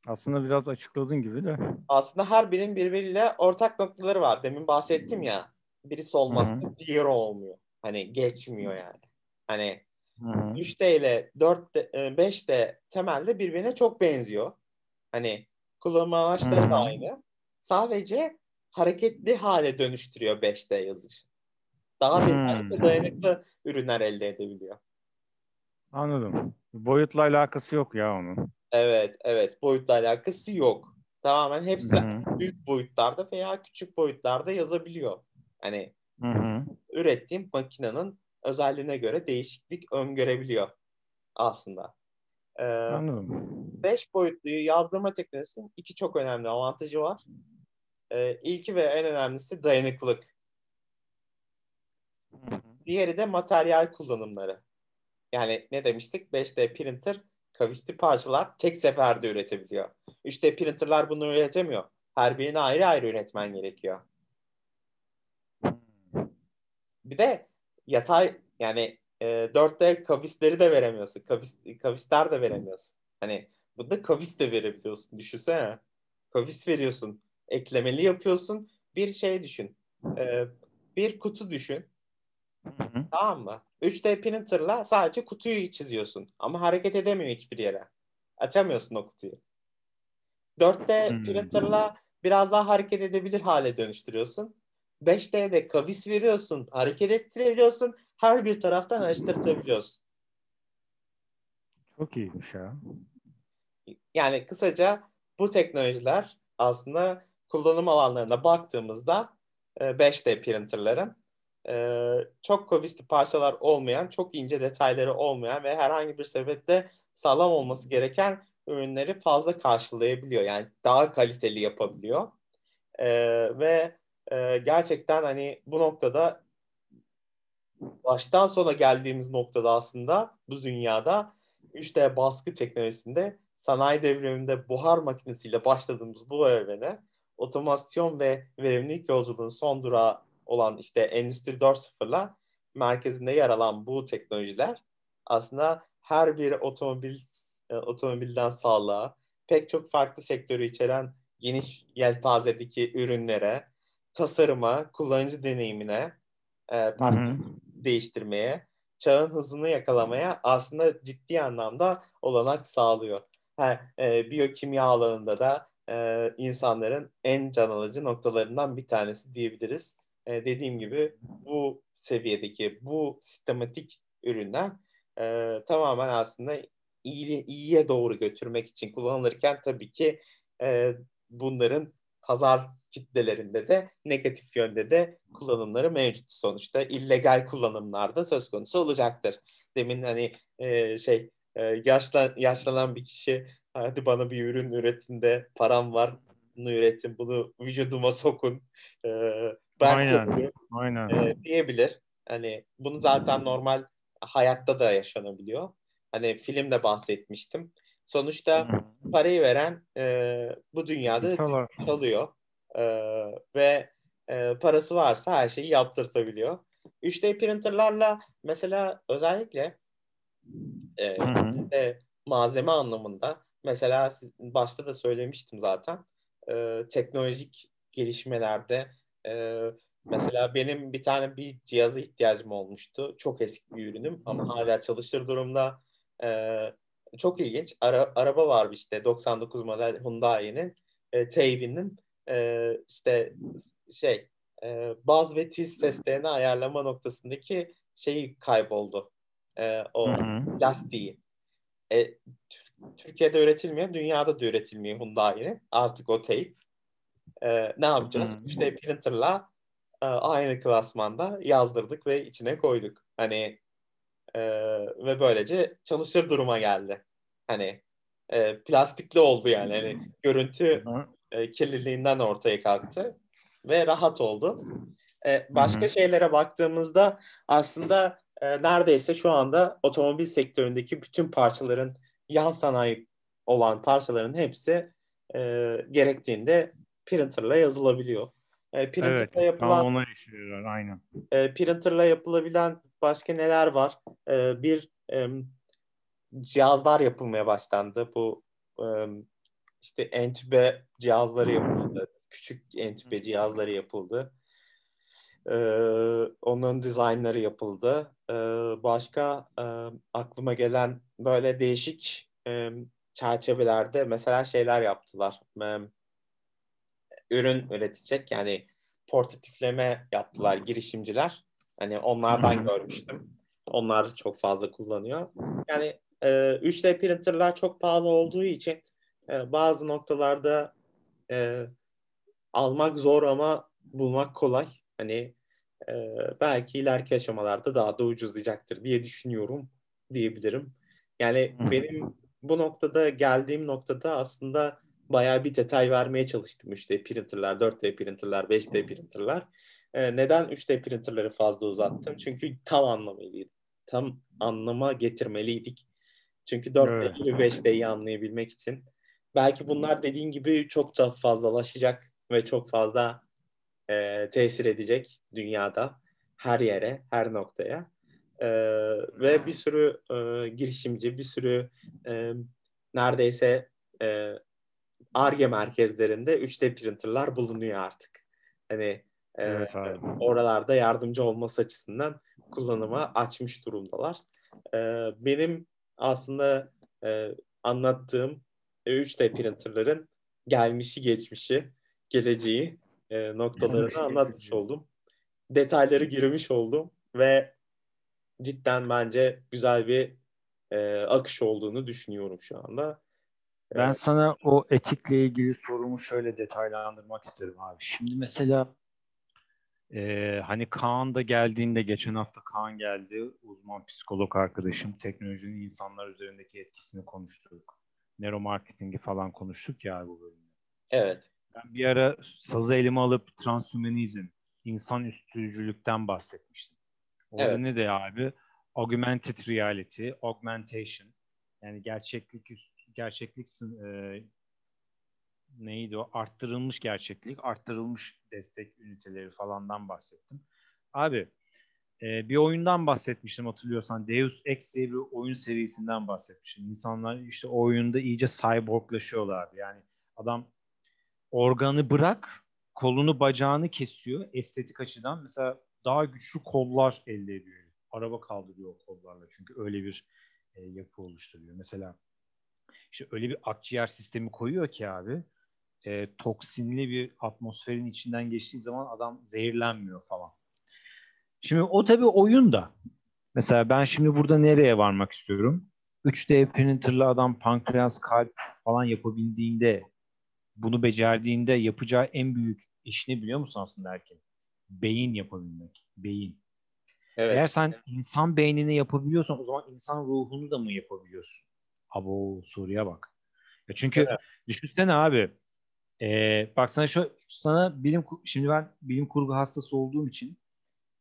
Aslında biraz açıkladın gibi de. aslında her birinin birbiriyle ortak noktaları var. Demin bahsettim ya. Birisi olmazsa diğeri olmuyor. Hani geçmiyor yani. Hani Hı hı. 3D ile 4D, e, 5D temelde birbirine çok benziyor. Hani kullanım amaçları da aynı. Sadece hareketli hale dönüştürüyor 5D yazıcı. daha detaylı dayanıklı ürünler elde edebiliyor. Anladım. Boyutla alakası yok ya onun. Evet, evet. Boyutla alakası yok. Tamamen hepsi Hı-hı. büyük boyutlarda veya küçük boyutlarda yazabiliyor. Hani Hı-hı. ürettiğim makinenin özelliğine göre değişiklik öngörebiliyor aslında. Ee, Anladım. beş boyutlu yazdırma teknolojisinin iki çok önemli avantajı var. Ee, ilki ve en önemlisi dayanıklılık. Hı-hı. Diğeri de materyal kullanımları. Yani ne demiştik? 5D printer kavisli parçalar tek seferde üretebiliyor. 3D printerlar bunu üretemiyor. Her birini ayrı ayrı üretmen gerekiyor. Bir de yatay yani e, 4D kavisleri de veremiyorsun. Kavis, kavisler de veremiyorsun. Hani burada kavis de verebiliyorsun. Düşünsene. Kavis veriyorsun. Eklemeli yapıyorsun. Bir şey düşün. E, bir kutu düşün. Hı-hı. Tamam mı? 3D printer'la sadece kutuyu çiziyorsun. Ama hareket edemiyor hiçbir yere. Açamıyorsun o kutuyu. 4D Hmm. printer'la biraz daha hareket edebilir hale dönüştürüyorsun. 5D'de kavis veriyorsun, hareket ettirebiliyorsun, her bir taraftan açtırtabiliyorsun. Çok iyiymiş ya. Yani kısaca bu teknolojiler aslında kullanım alanlarına baktığımızda e, 5D printerların e, çok kavisli parçalar olmayan, çok ince detayları olmayan ve herhangi bir sebeple sağlam olması gereken ürünleri fazla karşılayabiliyor. Yani daha kaliteli yapabiliyor. E, ve e, gerçekten hani bu noktada baştan sona geldiğimiz noktada aslında bu dünyada 3D baskı teknolojisinde sanayi devriminde buhar makinesiyle başladığımız bu evrene otomasyon ve verimlilik yolculuğunun son durağı olan işte Endüstri 4.0'la merkezinde yer alan bu teknolojiler aslında her bir otomobil e, otomobilden sağlığa pek çok farklı sektörü içeren geniş yelpazedeki ürünlere, tasarıma, kullanıcı deneyimine, e, değiştirmeye, çağın hızını yakalamaya aslında ciddi anlamda olanak sağlıyor. Ha, e, biyokimya alanında da e, insanların en can alıcı noktalarından bir tanesi diyebiliriz. E, dediğim gibi bu seviyedeki, bu sistematik ürünler e, tamamen aslında iyi, iyiye doğru götürmek için kullanılırken tabii ki e, bunların pazar kitlelerinde de negatif yönde de kullanımları mevcut sonuçta. illegal kullanımlarda söz konusu olacaktır. Demin hani e, şey e, yaşlan, yaşlanan bir kişi hadi bana bir ürün üretin de param var bunu üretin bunu vücuduma sokun e, ben Aynen. kokuyorum Aynen. e, diyebilir. Hani bunu zaten normal hayatta da yaşanabiliyor. Hani filmde bahsetmiştim. Sonuçta parayı veren e, bu dünyada Çalar. çalıyor E, ve e, parası varsa her şeyi yaptırtabiliyor. 3D printerlarla mesela özellikle e, e, malzeme anlamında mesela başta da söylemiştim zaten e, teknolojik gelişmelerde e, mesela benim bir tane bir cihaza ihtiyacım olmuştu. Çok eski bir ürünüm ama hala çalışır durumda. E, çok ilginç. Ara, araba var işte 99 model Hyundai'nin e, Taycan'ın e, işte şey e, baz ve tiz seslerini ayarlama noktasındaki şeyi kayboldu. E, o Hı-hı. lastiği. E, Tür- Türkiye'de üretilmiyor, dünyada da üretilmiyor Hyundai'nin. Artık o tape. E, ne yapacağız? Hı. İşte printerla e, aynı klasmanda yazdırdık ve içine koyduk. Hani e, ve böylece çalışır duruma geldi. Hani e, plastikli oldu yani. Hani görüntü e, kirliliğinden ortaya kalktı ve rahat oldu. E, başka Hı hı. şeylere baktığımızda aslında e, neredeyse şu anda otomobil sektöründeki bütün parçaların yan sanayi olan parçaların hepsi e, gerektiğinde printerla yazılabiliyor. E, printerla Evet. Tam yapılan ona işliyorlar. Aynen. e, printerla yapılabilen başka neler var? E, bir e, cihazlar yapılmaya başlandı. Bu e, işte entübe cihazları yapıldı. Küçük entübe cihazları yapıldı. E, onun dizaynları yapıldı. E, başka e, aklıma gelen böyle değişik e, çerçevelerde mesela şeyler yaptılar. E, ürün üretecek yani portatifleme yaptılar girişimciler. Hani onlardan görmüştüm. Onlar çok fazla kullanıyor. Yani e, 3D printerlar çok pahalı olduğu için e, bazı noktalarda e, almak zor ama bulmak kolay. Hani e, belki ileriki aşamalarda daha da ucuzlayacaktır diye düşünüyorum diyebilirim. Yani benim bu noktada geldiğim noktada aslında bayağı bir detay vermeye çalıştım 3D printerlar, 4D printerlar, 5D printerlar. Ee, neden 3D printerları fazla uzattım? Çünkü tam anlamalıydım. Tam anlama getirmeliydik. Çünkü 4D ve 5D'yi anlayabilmek için. Belki bunlar dediğin gibi çok da fazlalaşacak ve çok fazla e, tesir edecek dünyada. Her yere, her noktaya. E, ve bir sürü e, girişimci, bir sürü e, neredeyse e, ARGE merkezlerinde 3D printerlar bulunuyor artık. Hani e, evet, abi. oralarda yardımcı olması açısından kullanıma açmış durumdalar. E, benim aslında e, anlattığım 3D printerların gelmişi geçmişi geleceği e, noktalarını anlatmış oldum. Detayları girmiş oldum ve cidden bence güzel bir e, akış olduğunu düşünüyorum şu anda. Ben evet. sana o etikle ilgili sorumu şöyle detaylandırmak isterim abi. Şimdi mesela e, hani Kaan da geldiğinde geçen hafta Kaan geldi. Uzman psikolog arkadaşım. Teknolojinin insanlar üzerindeki etkisini konuştuk. Neuromarketingi falan konuştuk ya bu bölümde. Evet. Ben bir ara sazı elime alıp transhümanizm, insan üstücülükten bahsetmiştim. Orada evet. ne de abi? Augmented reality, augmentation. Yani gerçeklik üst gerçeklik e, neydi o? Arttırılmış gerçeklik, arttırılmış destek üniteleri falandan bahsettim. Abi e, bir oyundan bahsetmiştim hatırlıyorsan. Deus Ex diye bir oyun serisinden bahsetmiştim. İnsanlar işte o oyunda iyice cyborglaşıyorlardı. Yani adam organı bırak, kolunu bacağını kesiyor estetik açıdan. Mesela daha güçlü kollar elde ediyor. Araba kaldırıyor o kollarla çünkü öyle bir e, yapı oluşturuyor. Mesela işte öyle bir akciğer sistemi koyuyor ki abi e, toksinli bir atmosferin içinden geçtiği zaman adam zehirlenmiyor falan. Şimdi o tabii oyun da. Mesela ben şimdi burada nereye varmak istiyorum? 3D printerlı adam pankreas, kalp falan yapabildiğinde, bunu becerdiğinde yapacağı en büyük iş ne biliyor musun aslında erken? Beyin yapabilmek. Beyin. Evet. Eğer sen insan beynini yapabiliyorsan o zaman insan ruhunu da mı yapabiliyorsun? Abo soruya bak. Ya çünkü evet. düşünsene abi. E, bak sana şu sana bilim şimdi ben bilim kurgu hastası olduğum için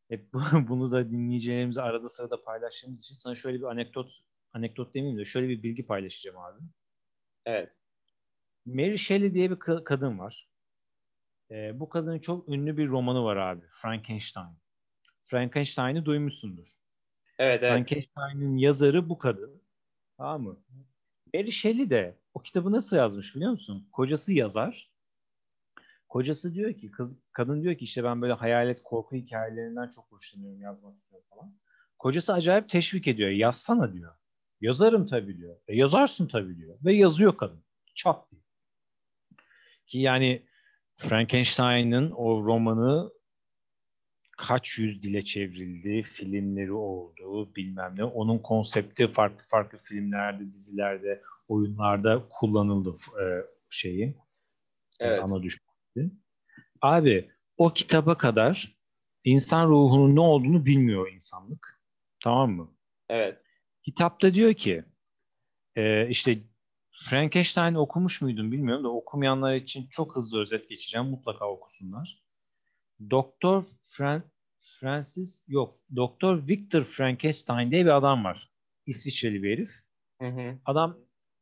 hep bunu da dinleyicilerimize arada sırada paylaştığımız için sana şöyle bir anekdot anekdot demeyeyim de şöyle bir bilgi paylaşacağım abi. Evet. Mary Shelley diye bir kadın var. E, bu kadının çok ünlü bir romanı var abi. Frankenstein. Frankenstein'i duymuşsundur. Evet, evet. Frankenstein'in yazarı bu kadın. Tamam mı? Mary Shelley de o kitabı nasıl yazmış biliyor musun? Kocası yazar. Kocası diyor ki, kız, kadın diyor ki işte ben böyle hayalet korku hikayelerinden çok hoşlanıyorum yazmak istiyorum falan. Kocası acayip teşvik ediyor. Yazsana diyor. Yazarım tabii diyor. E, yazarsın tabii diyor. Ve yazıyor kadın. Çat diyor. Ki yani Frankenstein'ın o romanı kaç yüz dile çevrildi, filmleri oldu, bilmem ne. Onun konsepti farklı farklı filmlerde, dizilerde, oyunlarda kullanıldı e, şeyi. E, evet. Ana düşmanı. Abi o kitaba kadar insan ruhunun ne olduğunu bilmiyor insanlık. Tamam mı? Evet. Kitapta diyor ki e, işte Frankenstein okumuş muydun bilmiyorum da okumayanlar için çok hızlı özet geçeceğim. Mutlaka okusunlar. Doktor Fran Francis yok. Doktor Victor Frankenstein diye bir adam var. İsviçreli bir herif. Hı hı. Adam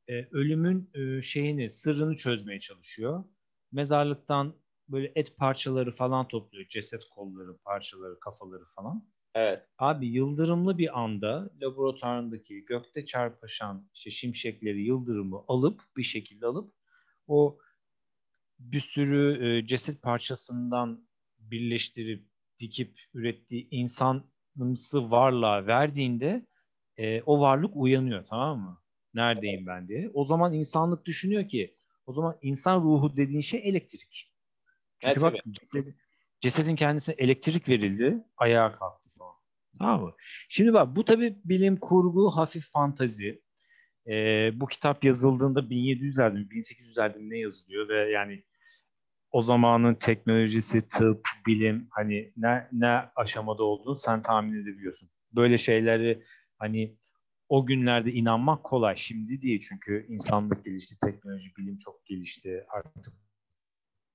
e, ölümün e, şeyini, sırrını çözmeye çalışıyor. Mezarlıktan böyle et parçaları falan topluyor. Ceset kolları, parçaları, kafaları falan. Evet. Abi yıldırımlı bir anda laboratuvarındaki gökte çarpışan işte şimşekleri, yıldırımı alıp bir şekilde alıp o bir sürü e, ceset parçasından birleştirip dikip ürettiği insanımsı varlığa verdiğinde e, o varlık uyanıyor tamam mı? Neredeyim ben diye. O zaman insanlık düşünüyor ki o zaman insan ruhu dediğin şey elektrik. Çünkü evet, bak cesedin, cesedin kendisine elektrik verildi, ayağa kalktı falan. Tamam mı? Şimdi bak bu tabii bilim kurgu, hafif fantazi. Ee, bu kitap yazıldığında 1700'lerde mi 1800'lerde mi ne yazılıyor ve yani o zamanın teknolojisi, tıp, bilim hani ne, ne aşamada olduğunu sen tahmin edebiliyorsun. Böyle şeyleri hani o günlerde inanmak kolay. Şimdi değil çünkü insanlık gelişti, teknoloji, bilim çok gelişti. Artık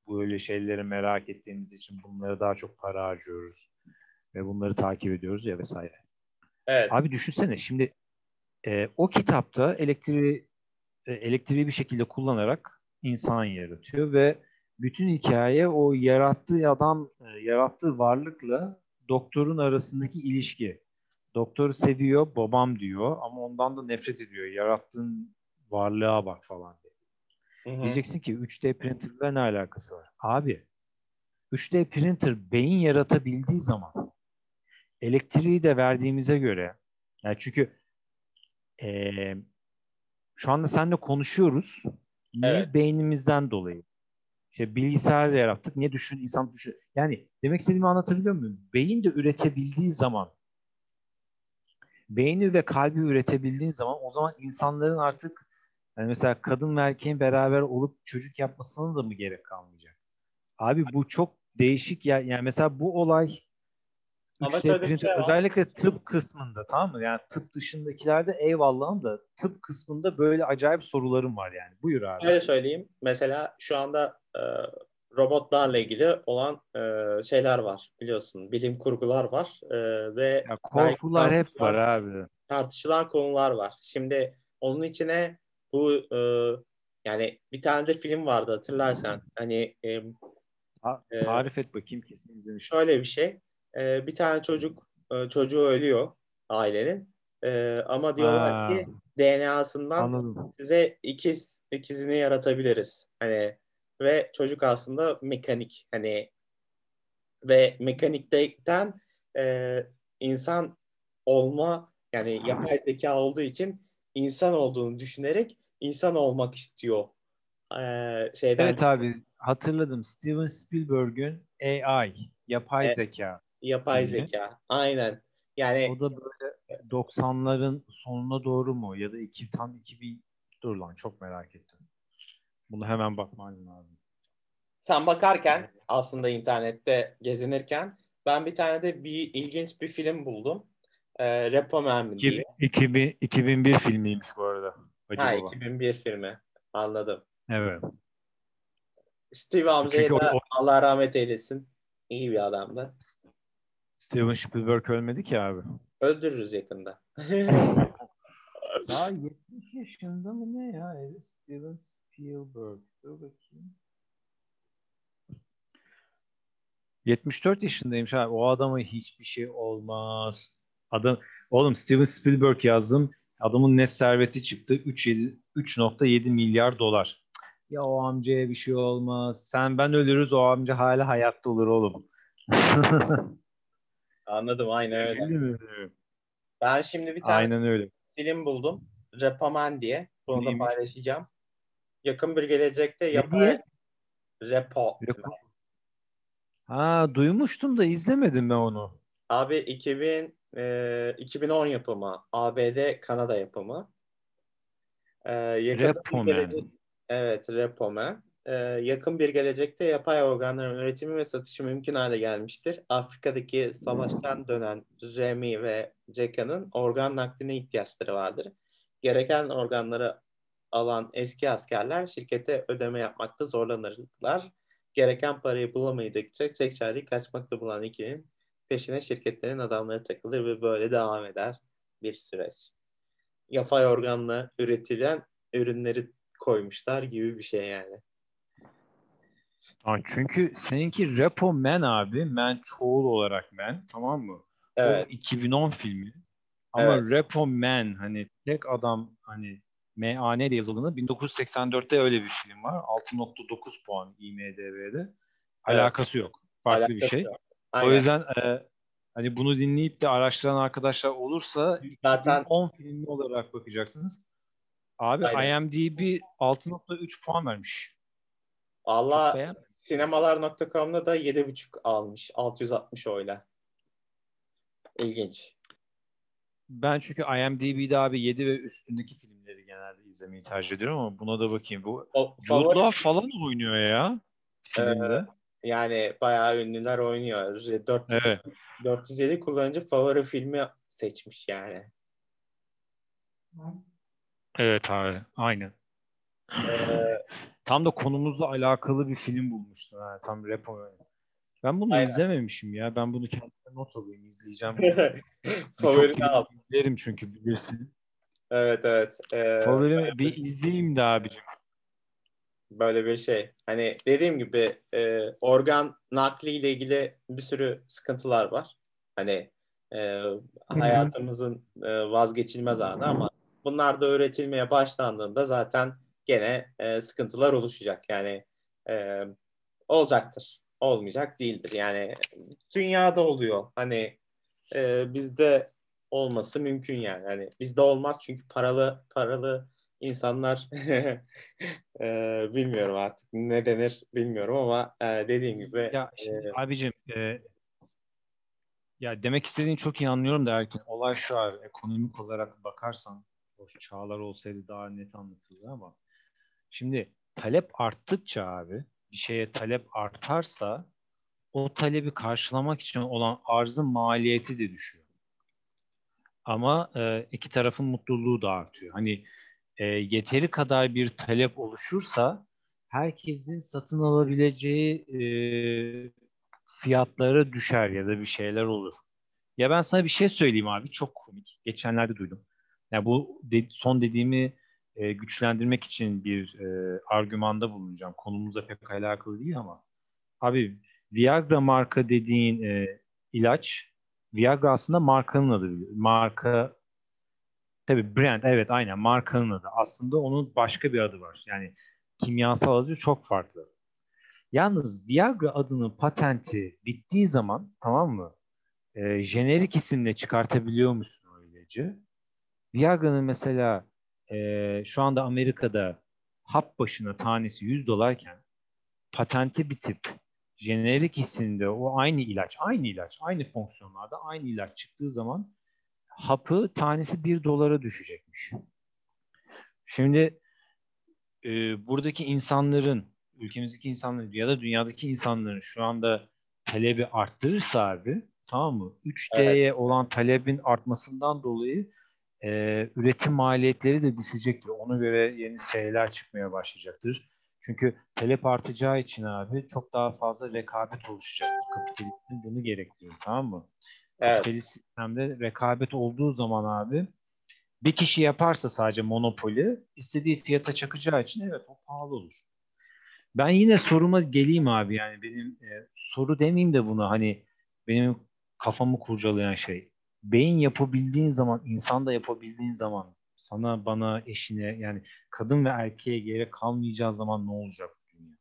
böyle şeyleri merak ettiğimiz için bunlara daha çok para harcıyoruz ve bunları takip ediyoruz ya vesaire. Evet. Abi düşünsene şimdi e, o kitapta elektriği e, elektriği bir şekilde kullanarak insan yaratıyor ve bütün hikaye o yarattığı adam, e, yarattığı varlıkla doktorun arasındaki ilişki. Doktoru seviyor, babam diyor ama ondan da nefret ediyor. Yarattığın varlığa bak falan diye. Hı hı. Diyeceksin ki 3D printerle ne alakası var? Abi 3D printer beyin yaratabildiği zaman elektriği de verdiğimize göre yani çünkü eee, şu anda seninle konuşuyoruz. Niye? Evet. Beynimizden dolayı. İşte bilgisayar yarattık. Niye düşün, insan düşün. Yani demek istediğimi anlatabiliyor muyum? Beyin de üretebildiği zaman beyni ve kalbi üretebildiğin zaman o zaman insanların artık yani mesela kadın ve erkeğin beraber olup çocuk yapmasına da mı gerek kalmayacak? Abi bu çok değişik ya. Yani mesela bu olay Ama 3D şöyle bir printer şey özellikle tıp kısmında tamam mı? Yani tıp dışındakilerde eyvallahım da tıp kısmında böyle acayip sorularım var yani. Buyur abi. Şöyle söyleyeyim. Mesela şu anda e, robotlarla ilgili olan e, şeyler var biliyorsun. Bilim kurgular var e, ve Ya korkular hep var abi. tartışılan konular var. Şimdi onun içine bu e, yani bir tane de film vardı hatırlarsan. Hani e, Ta- Ee, tarif et bakayım kesin izlemişim. şöyle bir şey. E, bir tane çocuk e, çocuğu ölüyor ailenin. E, ama diyorlar Ha, ki DNA'sından anladım. size ikiz ikizini yaratabiliriz. Hani ve çocuk aslında mekanik hani ve mekanikten e, insan olma yani yapay zeka olduğu için insan olduğunu düşünerek insan olmak istiyor. E, şeyden Evet abi hatırladım. Steven Spielberg'ün AI, yapay Evet. zeka. yapay filmi. zeka. Aynen. Yani O da böyle 90'ların sonuna doğru mu ya da iki, tam 2000 dur lan çok merak ettim. Bunu hemen bakman lazım. sen bakarken aslında internette gezinirken ben bir tane de bir ilginç bir film buldum. E, Repo Man diye. 2000, 2001 filmiymiş bu arada. Hacı Ha, Baba. 2001 filmi. Anladım. Evet. Steve amcaya Çünkü o- da o- Allah rahmet eylesin. İyi bir adamdı. Steven Spielberg ölmedi ki abi. Öldürürüz yakında. Daha 70 yaşında mı ne ya? Steven Spielberg. Dur bakayım. 74 yaşındaymış abi. O adama hiçbir şey olmaz. Adam, oğlum Steven Spielberg yazdım. Adamın net serveti çıktı. 3.7 3.7 milyar dolar. Ya o amcaya bir şey olmaz. Sen ben ölürüz o amca hala hayatta olur oğlum. Anladım aynen öyle. Ben şimdi bir tane Aynen öyle. film buldum. Repoman diye. Bunu da Neymiş? paylaşacağım. Yakın bir gelecekte yapay? Repo. Repo. Ha duymuştum da izlemedim ben onu. Abi 2000 e, 2010 yapımı. ABD Kanada yapımı. E, yakın Repo bir Man. gelecek, evet Repo Man. E, yakın bir gelecekte yapay organların üretimi ve satışı mümkün hale gelmiştir. Afrika'daki savaştan dönen Remy ve Jeka'nın organ nakline ihtiyaçları vardır. Gereken organları alan eski askerler şirkete ödeme yapmakta zorlanırlar. Gereken parayı bulamadıkça tek çareyi kaçmakta bulan ikilinin peşine şirketlerin adamları takılır ve böyle devam eder bir süreç. Yapay organla üretilen ürünleri koymuşlar gibi bir şey yani. Çünkü seninki Repo Man abi. Man çoğul olarak Man. Tamam mı? Evet. O 2010 filmi. Ama Evet. Repo Man hani tek adam hani MAN diye yazıldığında 1984'te öyle bir film var. 6.9 puan IMDb'de. Alakası yok. Farklı bir Alakası şey. yok. O yüzden e, hani bunu dinleyip de araştıran arkadaşlar olursa Zaten 2010 filmi olarak bakacaksınız. Abi Aynen. IMDb 6.3 puan vermiş. Allah sinemalar.com'da da 7.5 almış. 660 oyla. İlginç. Ben çünkü IMDb'de abi 7 ve üstündeki filmleri genelde izlemeyi tercih ediyorum ama buna da bakayım. Bu O, Jude Law falan oynuyor ya filmde. yani bayağı ünlüler oynuyor. 400, Evet. 407 kullanıcı favori filmi seçmiş yani. Evet abi. Aynen. Ee, Tam da konumuzla alakalı bir film bulmuştum. Ha, tam rap oyunu. Ben bunu Aynen. izlememişim ya. Ben bunu kendime not alayım. izleyeceğim. Favorini al. izlerim çünkü bilirsin. Evet evet. Ee, Favorimi bir izleyeyim de abicim. böyle bir şey. Hani dediğim gibi e, organ nakli ile ilgili bir sürü sıkıntılar var. Hani e, hayatımızın e, vazgeçilmez anı ama bunlar da öğretilmeye başlandığında zaten gene e, sıkıntılar oluşacak. Yani e, olacaktır. Olmayacak değildir. Yani dünyada oluyor. Hani e, bizde olması mümkün yani. Hani bizde olmaz çünkü paralı paralı insanlar e, bilmiyorum artık ne denir bilmiyorum ama e, dediğim gibi Ya şimdi e, abicim e, ya demek istediğin çok iyi anlıyorum da Erkin. Olay şu abi. Ekonomik olarak bakarsan o çağlar olsaydı daha net anlatılır ama şimdi talep arttıkça abi bir şeye talep artarsa o talebi karşılamak için olan arzın maliyeti de düşüyor. Ama e, iki tarafın mutluluğu da artıyor. Hani e, yeteri kadar bir talep oluşursa herkesin satın alabileceği e, fiyatları düşer ya da bir şeyler olur. Ya ben sana bir şey söyleyeyim abi çok komik. Geçenlerde duydum. Ya bu de- son dediğimi e, güçlendirmek için bir e, argümanda bulunacağım. Konumuzla pek alakalı değil ama. Abi Viagra marka dediğin e, ilaç Viagra aslında markanın adı. Marka tabii brand evet aynen markanın adı. Aslında onun başka bir adı var. Yani kimyasal adı çok farklı. Yalnız Viagra adının patenti bittiği zaman tamam mı? E, jenerik isimle çıkartabiliyor musun o ilacı? Viagra'nın mesela e, şu anda Amerika'da hap başına tanesi 100 dolarken patenti bitip jenerik isimde o aynı ilaç, aynı ilaç, aynı fonksiyonlarda aynı ilaç çıktığı zaman hapı tanesi 1 dolara düşecekmiş. Şimdi e, buradaki insanların, ülkemizdeki insanların ya da dünyadaki insanların şu anda talebi arttırırsa abi tamam mı? 3D'ye olan talebin artmasından dolayı e, üretim maliyetleri de düşecektir. Ona göre yeni şeyler çıkmaya başlayacaktır. Çünkü talep artacağı için abi çok daha fazla rekabet oluşacaktır. Kapitalizm bunu gerektiriyor tamam mı? evet. Kapitalist sistemde rekabet olduğu zaman abi bir kişi yaparsa sadece monopoli istediği fiyata çakacağı için evet o pahalı olur. Ben yine soruma geleyim abi yani benim e, soru demeyeyim de buna hani benim kafamı kurcalayan şey. Beyin yapabildiğin zaman, insan da yapabildiğin zaman sana, bana, eşine yani kadın ve erkeğe gerek kalmayacağı zaman ne olacak dünya?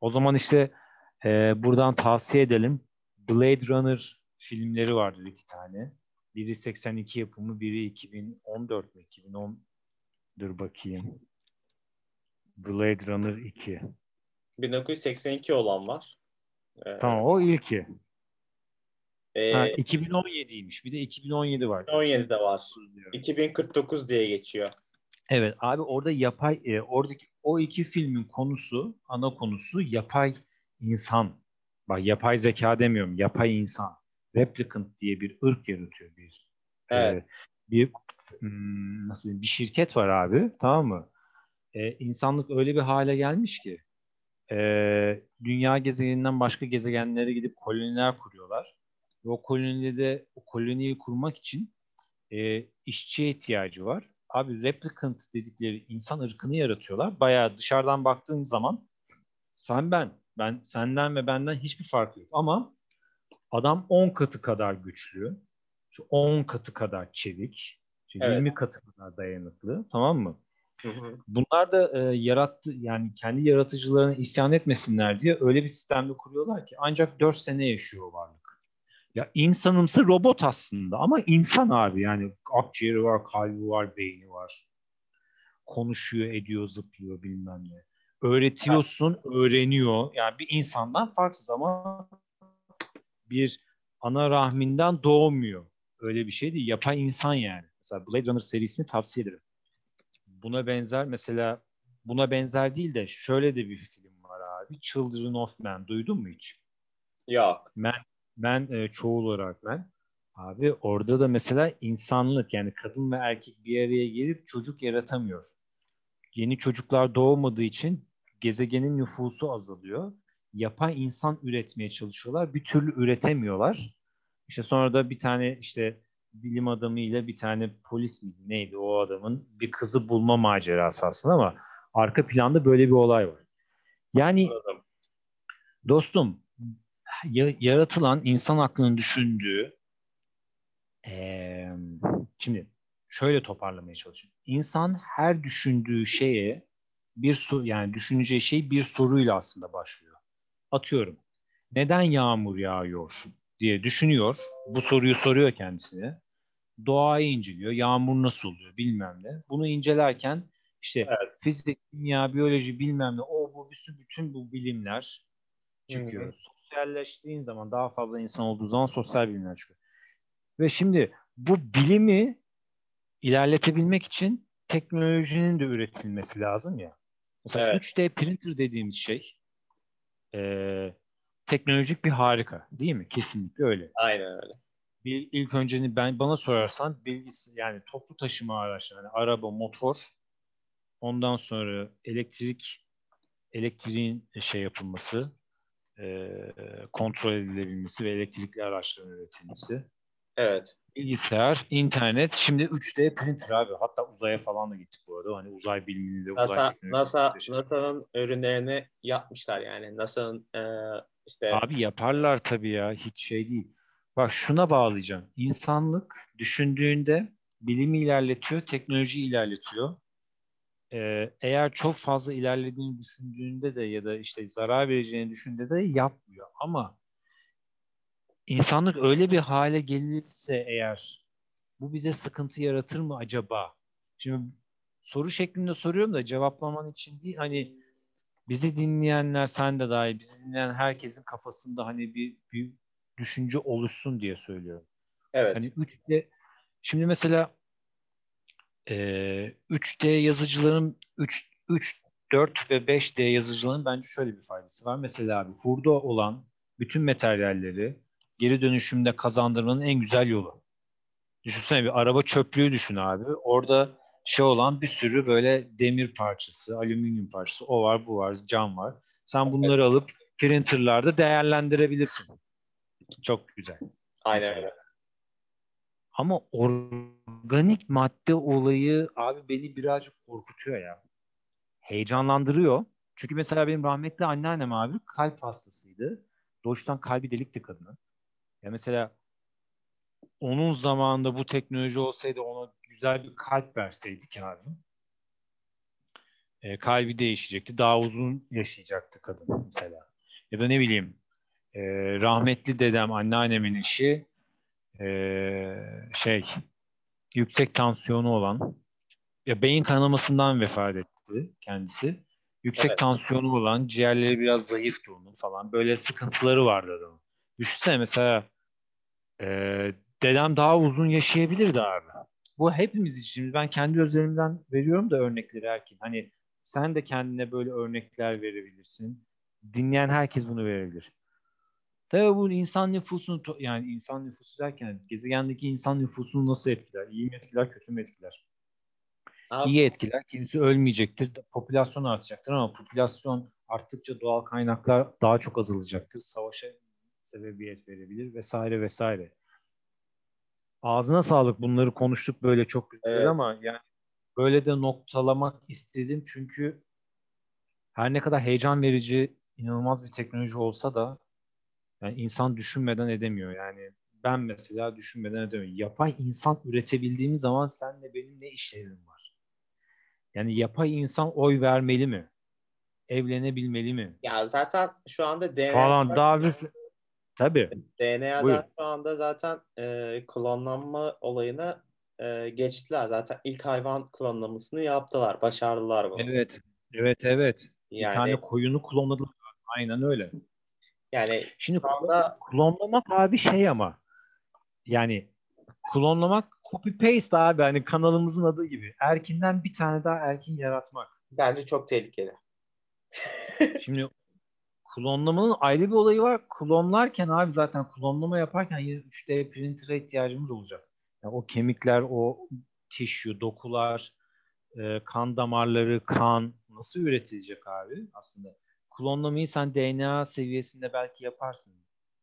O zaman işte e, buradan tavsiye edelim. Blade Runner filmleri vardır iki tane. Biri 82 yapımı, biri 2014 mü? 2010 dur bakayım. Blade Runner 2. 1982 olan var. Ee, Tamam o ilki. E, Ha, 2017'ymiş. Bir de 2017 var. 17'de var. 2019 diyor. 2049 diye geçiyor. Evet abi orada yapay e, oradaki o iki filmin konusu ana konusu yapay insan. Bak yapay zeka demiyorum. Yapay insan. Replicant diye bir ırk yaratıyor bir. e, Evet. bir hmm, nasıl diyeyim, bir şirket var abi tamam mı? E, insanlık öyle bir hale gelmiş ki e, dünya gezegeninden başka gezegenlere gidip koloniler kuruyorlar. Ve o kolonide o koloniyi kurmak için e, işçiye ihtiyacı var. Abi replicant dedikleri insan ırkını yaratıyorlar. Bayağı dışarıdan baktığın zaman sen ben, ben senden ve benden hiçbir fark yok. Ama adam 10 katı kadar güçlü, şu 10 katı kadar çevik, şu Evet. 20 katı kadar dayanıklı, tamam mı? Hı hı. Bunlar da e, yarattı yani kendi yaratıcılarına isyan etmesinler diye öyle bir sistemde kuruyorlar ki ancak 4 sene yaşıyor o varlık. Ya insanımsı robot aslında ama insan abi yani akciğeri var, kalbi var, beyni var. Konuşuyor, ediyor, zıplıyor bilmem ne. Öğretiyorsun, öğreniyor. Yani bir insandan farksız ama bir ana rahminden doğmuyor. Öyle bir şey değil. Yapay insan yani. Mesela Blade Runner serisini tavsiye ederim. Buna benzer mesela buna benzer değil de şöyle de bir film var abi. Children of Men. Duydun mu hiç? Yok. Men, men e, çoğul olarak men. Abi orada da mesela insanlık yani kadın ve erkek bir araya gelip çocuk yaratamıyor. Yeni çocuklar doğmadığı için gezegenin nüfusu azalıyor. Yapay insan üretmeye çalışıyorlar. Bir türlü üretemiyorlar. İşte sonra da bir tane işte bilim adamı ile bir tane polis miydi neydi o adamın bir kızı bulma macerası aslında ama arka planda böyle bir olay var. Yani dostum yaratılan insan aklının düşündüğü eee, şimdi şöyle toparlamaya çalışıyorum. İnsan her düşündüğü şeye bir soru yani düşüneceği şey bir soruyla aslında başlıyor. Atıyorum. Neden yağmur yağıyor diye düşünüyor. Bu soruyu soruyor kendisine. Doğayı inceliyor. Yağmur nasıl oluyor bilmem ne. Bunu incelerken işte Evet. fizik, kimya, biyoloji bilmem ne o bu bütün, bütün bu bilimler çıkıyor. Hı hı. Sosyalleştiğin zaman daha fazla insan olduğu zaman sosyal bilimler çıkıyor. Ve şimdi bu bilimi ilerletebilmek için teknolojinin de üretilmesi lazım ya. Mesela Evet. 3D printer dediğimiz şey eee, teknolojik bir harika değil mi? Kesinlikle öyle. Aynen öyle. Bir, ilk önce ben bana sorarsan bilgisi yani toplu taşıma araçları, yani araba, motor, ondan sonra elektrik, elektriğin şey yapılması, eee, kontrol edilebilmesi ve elektrikli araçların üretilmesi. Evet. Bilgisayar, internet, şimdi 3D printer abi. Hatta uzaya falan da gittik bu arada. Hani uzay bilimini de uzay NASA, teknolojisini NASA, NASA'nın ürünlerini yapmışlar yani. NASA'nın e, işte Abi yaparlar tabii ya. Hiç şey değil. Bak şuna bağlayacağım. İnsanlık düşündüğünde bilimi ilerletiyor, teknoloji ilerletiyor. Eğer çok fazla ilerlediğini düşündüğünde de ya da işte zarar vereceğini düşündüğünde de yapmıyor. Ama insanlık öyle bir hale gelirse eğer bu bize sıkıntı yaratır mı acaba? Şimdi soru şeklinde soruyorum da cevaplaman için değil. Hani bizi dinleyenler sen de dahil bizi dinleyen herkesin kafasında hani bir, bir düşünce oluşsun diye söylüyorum. evet. Hani 3D şimdi mesela e, 3D yazıcıların 3 3 4 ve 5D yazıcıların bence şöyle bir faydası var. Mesela abi hurda olan bütün materyalleri geri dönüşümde kazandırmanın en güzel yolu. Düşünsene bir araba çöplüğü düşün abi. Orada şey olan bir sürü böyle demir parçası, alüminyum parçası, o var, bu var, cam var. Sen bunları alıp printerlarda değerlendirebilirsin. Çok güzel. Aynen öyle. Ama organik madde olayı abi beni birazcık korkutuyor ya. Heyecanlandırıyor. Çünkü mesela benim rahmetli anneannem abi kalp hastasıydı. Doğuştan kalbi delikti kadının. Ya mesela onun zamanında bu teknoloji olsaydı ona güzel bir kalp verseydik abi. E, kalbi değişecekti. Daha uzun yaşayacaktı kadın mesela. Ya da ne bileyim e, rahmetli dedem anneannemin eşi e, şey yüksek tansiyonu olan ya beyin kanamasından vefat etti kendisi. Yüksek Evet. tansiyonu olan, ciğerleri biraz zayıftı onun falan. Böyle sıkıntıları vardı adamın. Düşünsene mesela e, dedem daha uzun yaşayabilirdi abi. Bu hepimiz için. Ben kendi özelimden veriyorum da örnekleri erkin. Hani sen de kendine böyle örnekler verebilirsin. Dinleyen herkes bunu verebilir. Tabii bu insan nüfusunu yani insan nüfusu derken gezegendeki insan nüfusunu nasıl etkiler? İyi mi etkiler, kötü mü etkiler? Abi, İyi etkiler. Kimse ölmeyecektir. Popülasyon artacaktır ama popülasyon arttıkça doğal kaynaklar daha çok azalacaktır. Savaşa sebebiyet verebilir vesaire vesaire. Ağzına sağlık. Bunları konuştuk böyle çok güzel Evet. ama yani böyle de noktalamak istedim çünkü her ne kadar heyecan verici inanılmaz bir teknoloji olsa da yani insan düşünmeden edemiyor. Yani ben mesela düşünmeden edemiyorum. Yapay insan üretebildiğimiz zaman senle benim ne işlerim var? Yani yapay insan oy vermeli mi? Evlenebilmeli mi? ya zaten şu anda DNA Falan daha bir tabii. DNA'dan Buyurun. şu anda zaten e, klonlanma olayına e, geçtiler. Zaten ilk hayvan klonlamasını yaptılar. Başardılar bunu. Evet. Evet evet. yani Bir tane koyunu klonladılar. Aynen öyle. Yani Şimdi anda klonlamak abi şey ama yani klonlamak copy paste abi hani kanalımızın adı gibi. Erkin'den bir tane daha erkin yaratmak. bence çok tehlikeli. Şimdi klonlamanın ayrı bir olayı var. Klonlarken abi zaten klonlama yaparken yine 3D printer'a ihtiyacımız olacak. Yani o kemikler, o tissue, dokular, e, kan damarları, kan nasıl üretilecek abi aslında? Klonlamayı sen DNA seviyesinde belki yaparsın.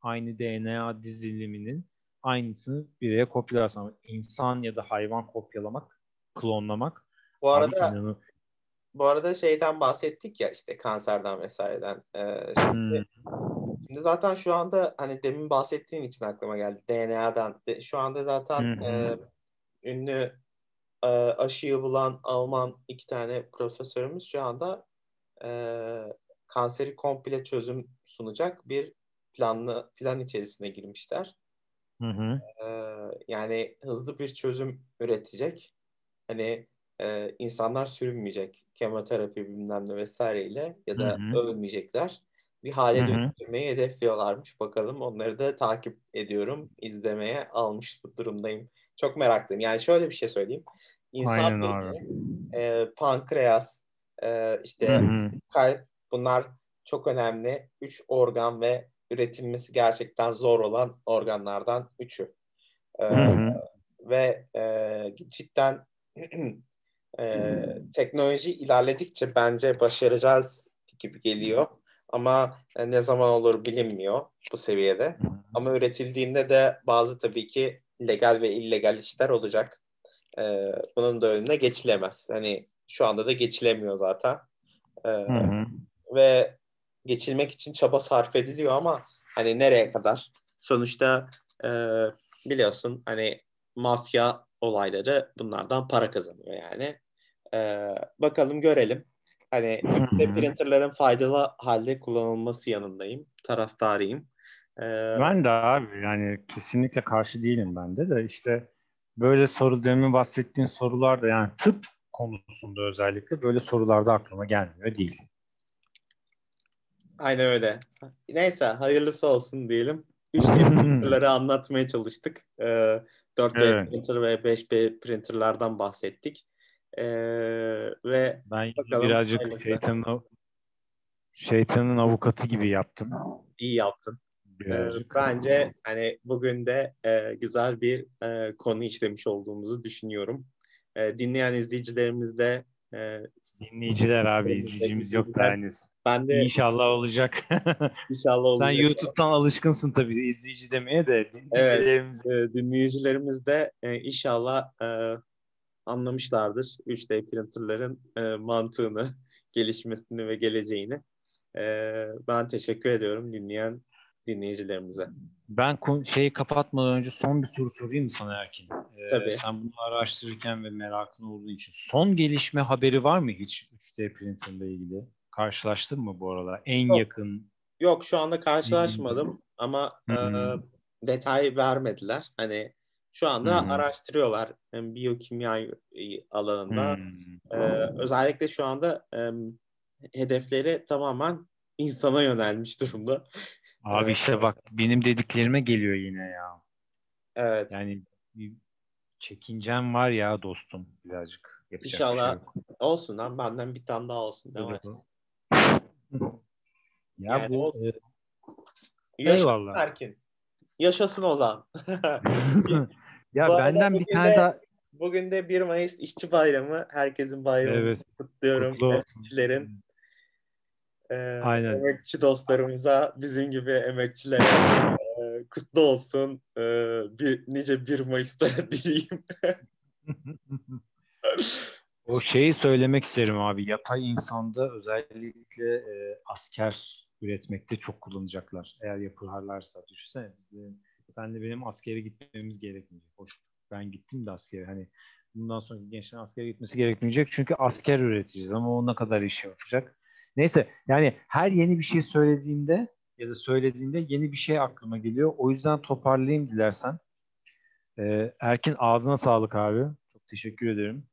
Aynı DNA diziliminin aynısını bireye kopyalarsın. Ama insan ya da hayvan kopyalamak, klonlamak Bu arada inanı- bu arada şeyden bahsettik ya işte kanserden vesaireden. Ee, şimdi, Hmm. şimdi zaten şu anda hani demin bahsettiğin için aklıma geldi DNA'dan. De, şu anda zaten hı. e, ünlü e, aşıyı bulan Alman iki tane profesörümüz şu anda e, kanseri komple çözüm sunacak bir planlı plan içerisine girmişler. Hı hı. Ee, yani hızlı bir çözüm üretecek. Hani e, insanlar sürünmeyecek kemoterapi bilmem ne vesaireyle ya da Hı hı. ölmeyecekler. Bir hale Hı hı. dönüştürmeyi hedefliyorlarmış. Bakalım onları da takip ediyorum. izlemeye almış bu durumdayım. Çok meraklıyım. Yani şöyle bir şey söyleyeyim. İnsan Aynen beyni, e, pankreas, e, Hı işte hı. kalp bunlar çok önemli. Üç organ ve üretilmesi gerçekten zor olan organlardan üçü. Ee, Hı hı. ve e, cidden e, teknoloji ilerledikçe bence başaracağız gibi geliyor. Ama e, ne zaman olur bilinmiyor bu seviyede. Ama üretildiğinde de bazı tabii ki legal ve illegal işler olacak. Ee, bunun da önüne geçilemez. Hani şu anda da geçilemiyor zaten. Ee, Hı hı. Ve geçilmek için çaba sarf ediliyor ama hani nereye kadar? Sonuçta e, biliyorsun hani mafya olayları bunlardan para kazanıyor yani. E, bakalım görelim. Hani Hı hı. 3D printerların faydalı halde kullanılması yanındayım. Taraftarıyım. E, Ben de abi yani kesinlikle karşı değilim ben de de işte böyle soru demin bahsettiğin sorular da yani tıp konusunda özellikle böyle sorularda aklıma gelmiyor değil. Aynen öyle. Neyse hayırlısı olsun diyelim. 3D printerları anlatmaya çalıştık. E, 4D Evet. printer ve 5D printerlardan bahsettik. E, ve Ben Bakalım birazcık hayırlısı. şeytanın şeytanın avukatı gibi yaptım. iyi yaptın. Ee, Birazcık. bence hani bugün de e, güzel bir e, konu işlemiş olduğumuzu düşünüyorum. E, dinleyen izleyicilerimiz de Dinleyiciler abi izleyicimiz yok da henüz. ben de İnşallah olacak. inşallah Sen olacak. YouTube'dan alışkınsın tabii izleyici demeye de dinleyicilerimiz E, dinleyicilerimiz de e, inşallah e, anlamışlardır 3D printerların e, mantığını, gelişmesini ve geleceğini. E, ben teşekkür ediyorum dinleyen dinleyicilerimize. Ben şeyi kapatmadan önce son bir soru sorayım mı sana Erkin? Ee, Tabii. Sen bunu araştırırken ve merakın olduğu için. Son gelişme haberi var mı hiç 3D printerle ilgili? Karşılaştın mı bu aralar? En Yok. yakın. Yok şu anda karşılaşmadım ama e, detay vermediler. Hani şu anda hı. araştırıyorlar hem biyokimya alanında. Hmm. Özellikle şu anda e, hedefleri tamamen insana yönelmiş durumda. Abi işte bak benim dediklerime geliyor yine ya. Evet. Yani bir çekincem var ya dostum birazcık. Yapacak bir şey İnşallah yok. olsun lan benden bir tane daha olsun. Değil mi? Ya Yani bu o- e, Yaşasın Eyvallah. Erkin. Yaşasın Ozan. ya Bu benden bir tane de- daha Bugün de 1 Mayıs İşçi Bayramı. Herkesin bayramını evet kutluyorum. kutlu olsun. E, Aynen. emekçi dostlarımıza, bizim gibi emekçilere e, kutlu olsun. E, bir, nice 1 Mayıs'ta dileyim. O şeyi söylemek isterim abi. Yapay insanda özellikle e, asker üretmekte çok kullanacaklar. Eğer yaparlarsa. Düşünsene biz de, senle benim askere gitmemiz gerekmeyecek. Hoş. Ben gittim de askere. Hani bundan sonra gençlerin askere gitmesi gerekmeyecek. Çünkü asker üreteceğiz ama o ne kadar iş yapacak. Neyse yani her yeni bir şey söylediğimde ya da söylediğinde yeni bir şey aklıma geliyor. O yüzden toparlayayım dilersen. Ee, Erkin ağzına sağlık abi. Çok teşekkür ederim.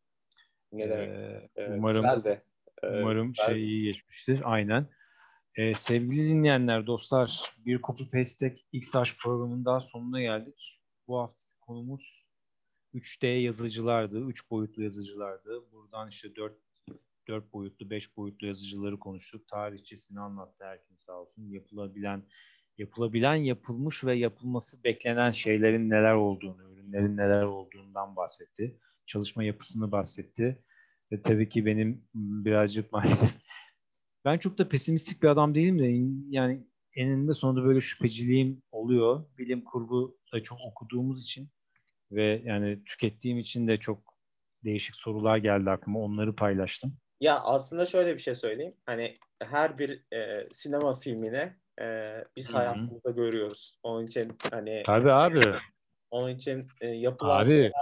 ne demek? Ee, E, umarım güzel de. E, umarım ben- şey iyi geçmiştir. Aynen. Ee, sevgili dinleyenler, dostlar, bir Copy Paste X-Taş programının daha sonuna geldik. Bu hafta konumuz 3D yazıcılardı, 3 boyutlu yazıcılardı. Buradan işte 4 4 boyutlu, 5 boyutlu yazıcıları konuştuk. Tarihçesini anlattı herkes sağ olsun. Yapılabilen yapılabilen, yapılmış ve yapılması beklenen şeylerin neler olduğunu, ürünlerin neler olduğundan bahsetti. Çalışma yapısını bahsetti. Ve tabii ki benim birazcık maalesef ben çok da pesimistik bir adam değilim de yani eninde sonunda böyle şüpheciliğim oluyor. Bilim kurgu da çok okuduğumuz için ve yani tükettiğim için de çok değişik sorular geldi aklıma. Onları paylaştım. Ya aslında şöyle bir şey söyleyeyim. Hani her bir e, sinema filmine e, biz Hı-hı. hayatımızda görüyoruz. Onun için hani Tabii abi. Onun için e, yapılan abi.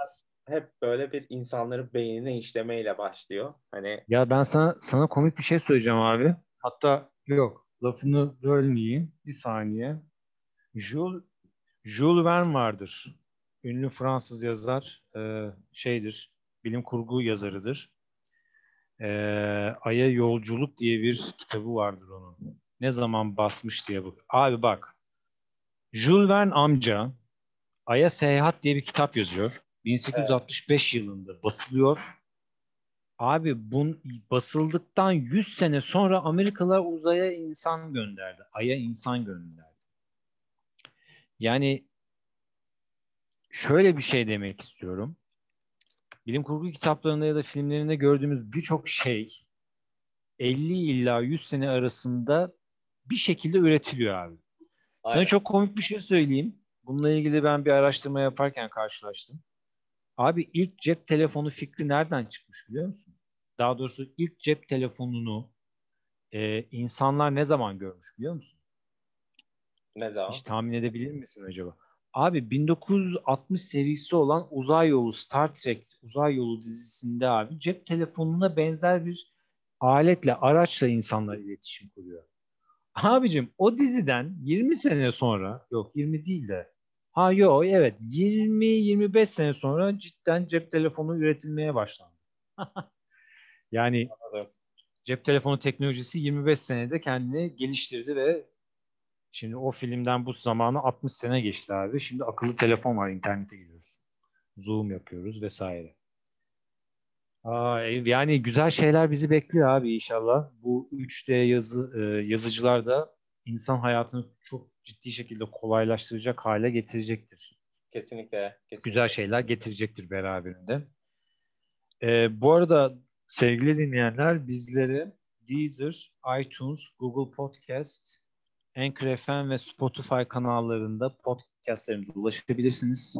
hep böyle bir insanların beynine işlemeyle başlıyor. Hani Ya ben sana sana komik bir şey söyleyeceğim abi. Hatta yok lafını bölmeyeyim. Bir saniye. Jules, Jules Verne vardır. Ünlü Fransız yazar. E, şeydir. Bilim kurgu yazarıdır. E, Ay'a Yolculuk diye bir kitabı vardır onun. Ne zaman basmış diye bak. Abi bak. Jules Verne amca Ay'a Seyahat diye bir kitap yazıyor. 1865 evet. yılında basılıyor. Abi bun basıldıktan 100 sene sonra Amerikalılar uzaya insan gönderdi. Ay'a insan gönderdi. Yani şöyle bir şey demek istiyorum. Bilim kurgu kitaplarında ya da filmlerinde gördüğümüz birçok şey 50 illa 100 sene arasında bir şekilde üretiliyor abi. Aynen. Sana çok komik bir şey söyleyeyim. Bununla ilgili ben bir araştırma yaparken karşılaştım. Abi ilk cep telefonu fikri nereden çıkmış biliyor musun? Daha doğrusu ilk cep telefonunu e, insanlar ne zaman görmüş biliyor musun? Ne zaman? Hiç tahmin edebilir misin acaba? Abi 1960 serisi olan Uzay Yolu Star Trek Uzay Yolu dizisinde abi cep telefonuna benzer bir aletle, araçla insanlar iletişim kuruyor. Abicim o diziden 20 sene sonra yok 20 değil de ha yok evet 20-25 sene sonra cidden cep telefonu üretilmeye başlandı. yani cep telefonu teknolojisi 25 senede kendini geliştirdi ve şimdi o filmden bu zamanı 60 sene geçti abi. Şimdi akıllı telefon var internete gidiyoruz. Zoom yapıyoruz vesaire. Aa, yani güzel şeyler bizi bekliyor abi inşallah. Bu 3D yazı e, yazıcılar da insan hayatını çok ciddi şekilde kolaylaştıracak hale getirecektir. Kesinlikle. kesinlikle. Güzel şeyler getirecektir beraberinde. Ee, bu arada sevgili dinleyenler bizleri Deezer, iTunes, Google Podcast, Anchor FM ve Spotify kanallarında podcastlerimize ulaşabilirsiniz.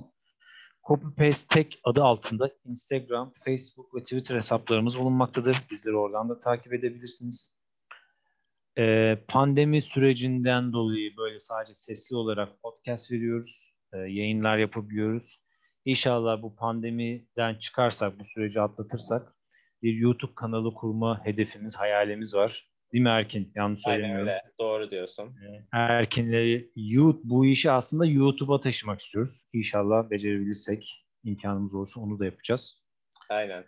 Copy Paste Tek adı altında Instagram, Facebook ve Twitter hesaplarımız bulunmaktadır. Bizleri oradan da takip edebilirsiniz. Ee, pandemi sürecinden dolayı böyle sadece sesli olarak podcast veriyoruz. Ee, yayınlar yapabiliyoruz. İnşallah bu pandemiden çıkarsak, bu süreci atlatırsak bir YouTube kanalı kurma hedefimiz, hayalimiz var. Değil mi Erkin? Yanlış söylemiyorum. Aynen öyle. Doğru diyorsun. Erkin'le YouTube, bu işi aslında YouTube'a taşımak istiyoruz. İnşallah becerebilirsek, imkanımız olursa onu da yapacağız. Aynen.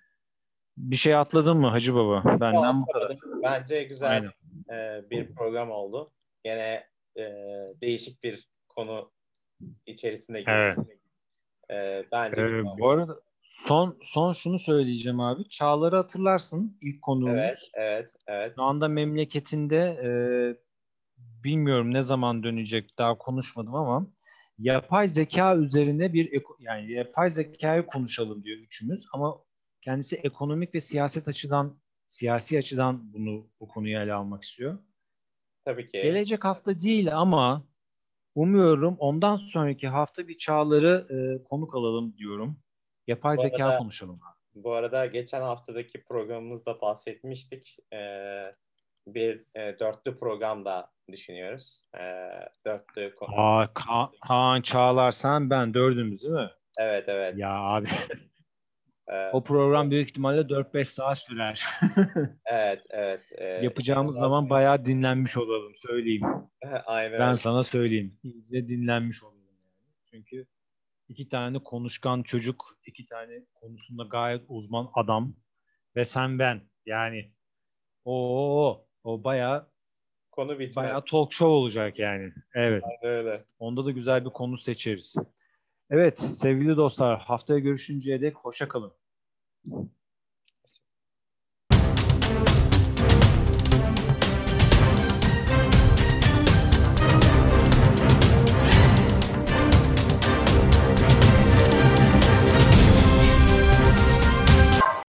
Bir şey atladın mı Hacı Baba? Benden bu kadar. Bence güzel e, bir program oldu. Gene e, değişik bir konu içerisinde Evet. E, bence ee, bu arada Son son şunu söyleyeceğim abi. Çağlar'ı hatırlarsın ilk konuğumuz. Evet, evet, evet. Şu anda memleketinde e, bilmiyorum ne zaman dönecek daha konuşmadım ama yapay zeka üzerine bir yani yapay zekayı konuşalım diyor üçümüz ama kendisi ekonomik ve siyaset açıdan siyasi açıdan bunu bu konuyu ele almak istiyor. Tabii ki. Gelecek hafta değil ama umuyorum ondan sonraki hafta bir Çağlar'ı e, konuk alalım diyorum. Yapay bu zeka arada, konuşalım. Bu arada geçen haftadaki programımızda bahsetmiştik. Ee, bir e, dörtlü program da düşünüyoruz. E, dörtlü konu. Aa, Ka- Kaan Çağlar sen ben dördümüz değil mi? Evet evet. Ya abi. Evet. O program büyük ihtimalle 4-5 saat sürer. evet, evet. E, Yapacağımız zaman bayağı dinlenmiş olalım söyleyeyim. Aynen. Ben sana söyleyeyim. İyice dinlenmiş olalım. Çünkü iki tane konuşkan çocuk, iki tane konusunda gayet uzman adam ve sen ben. Yani o o bayağı Konu bitmez. Bayağı talk show olacak yani. Evet. Aynen öyle. Onda da güzel bir konu seçeriz. Evet sevgili dostlar haftaya görüşünceye dek hoşça kalın.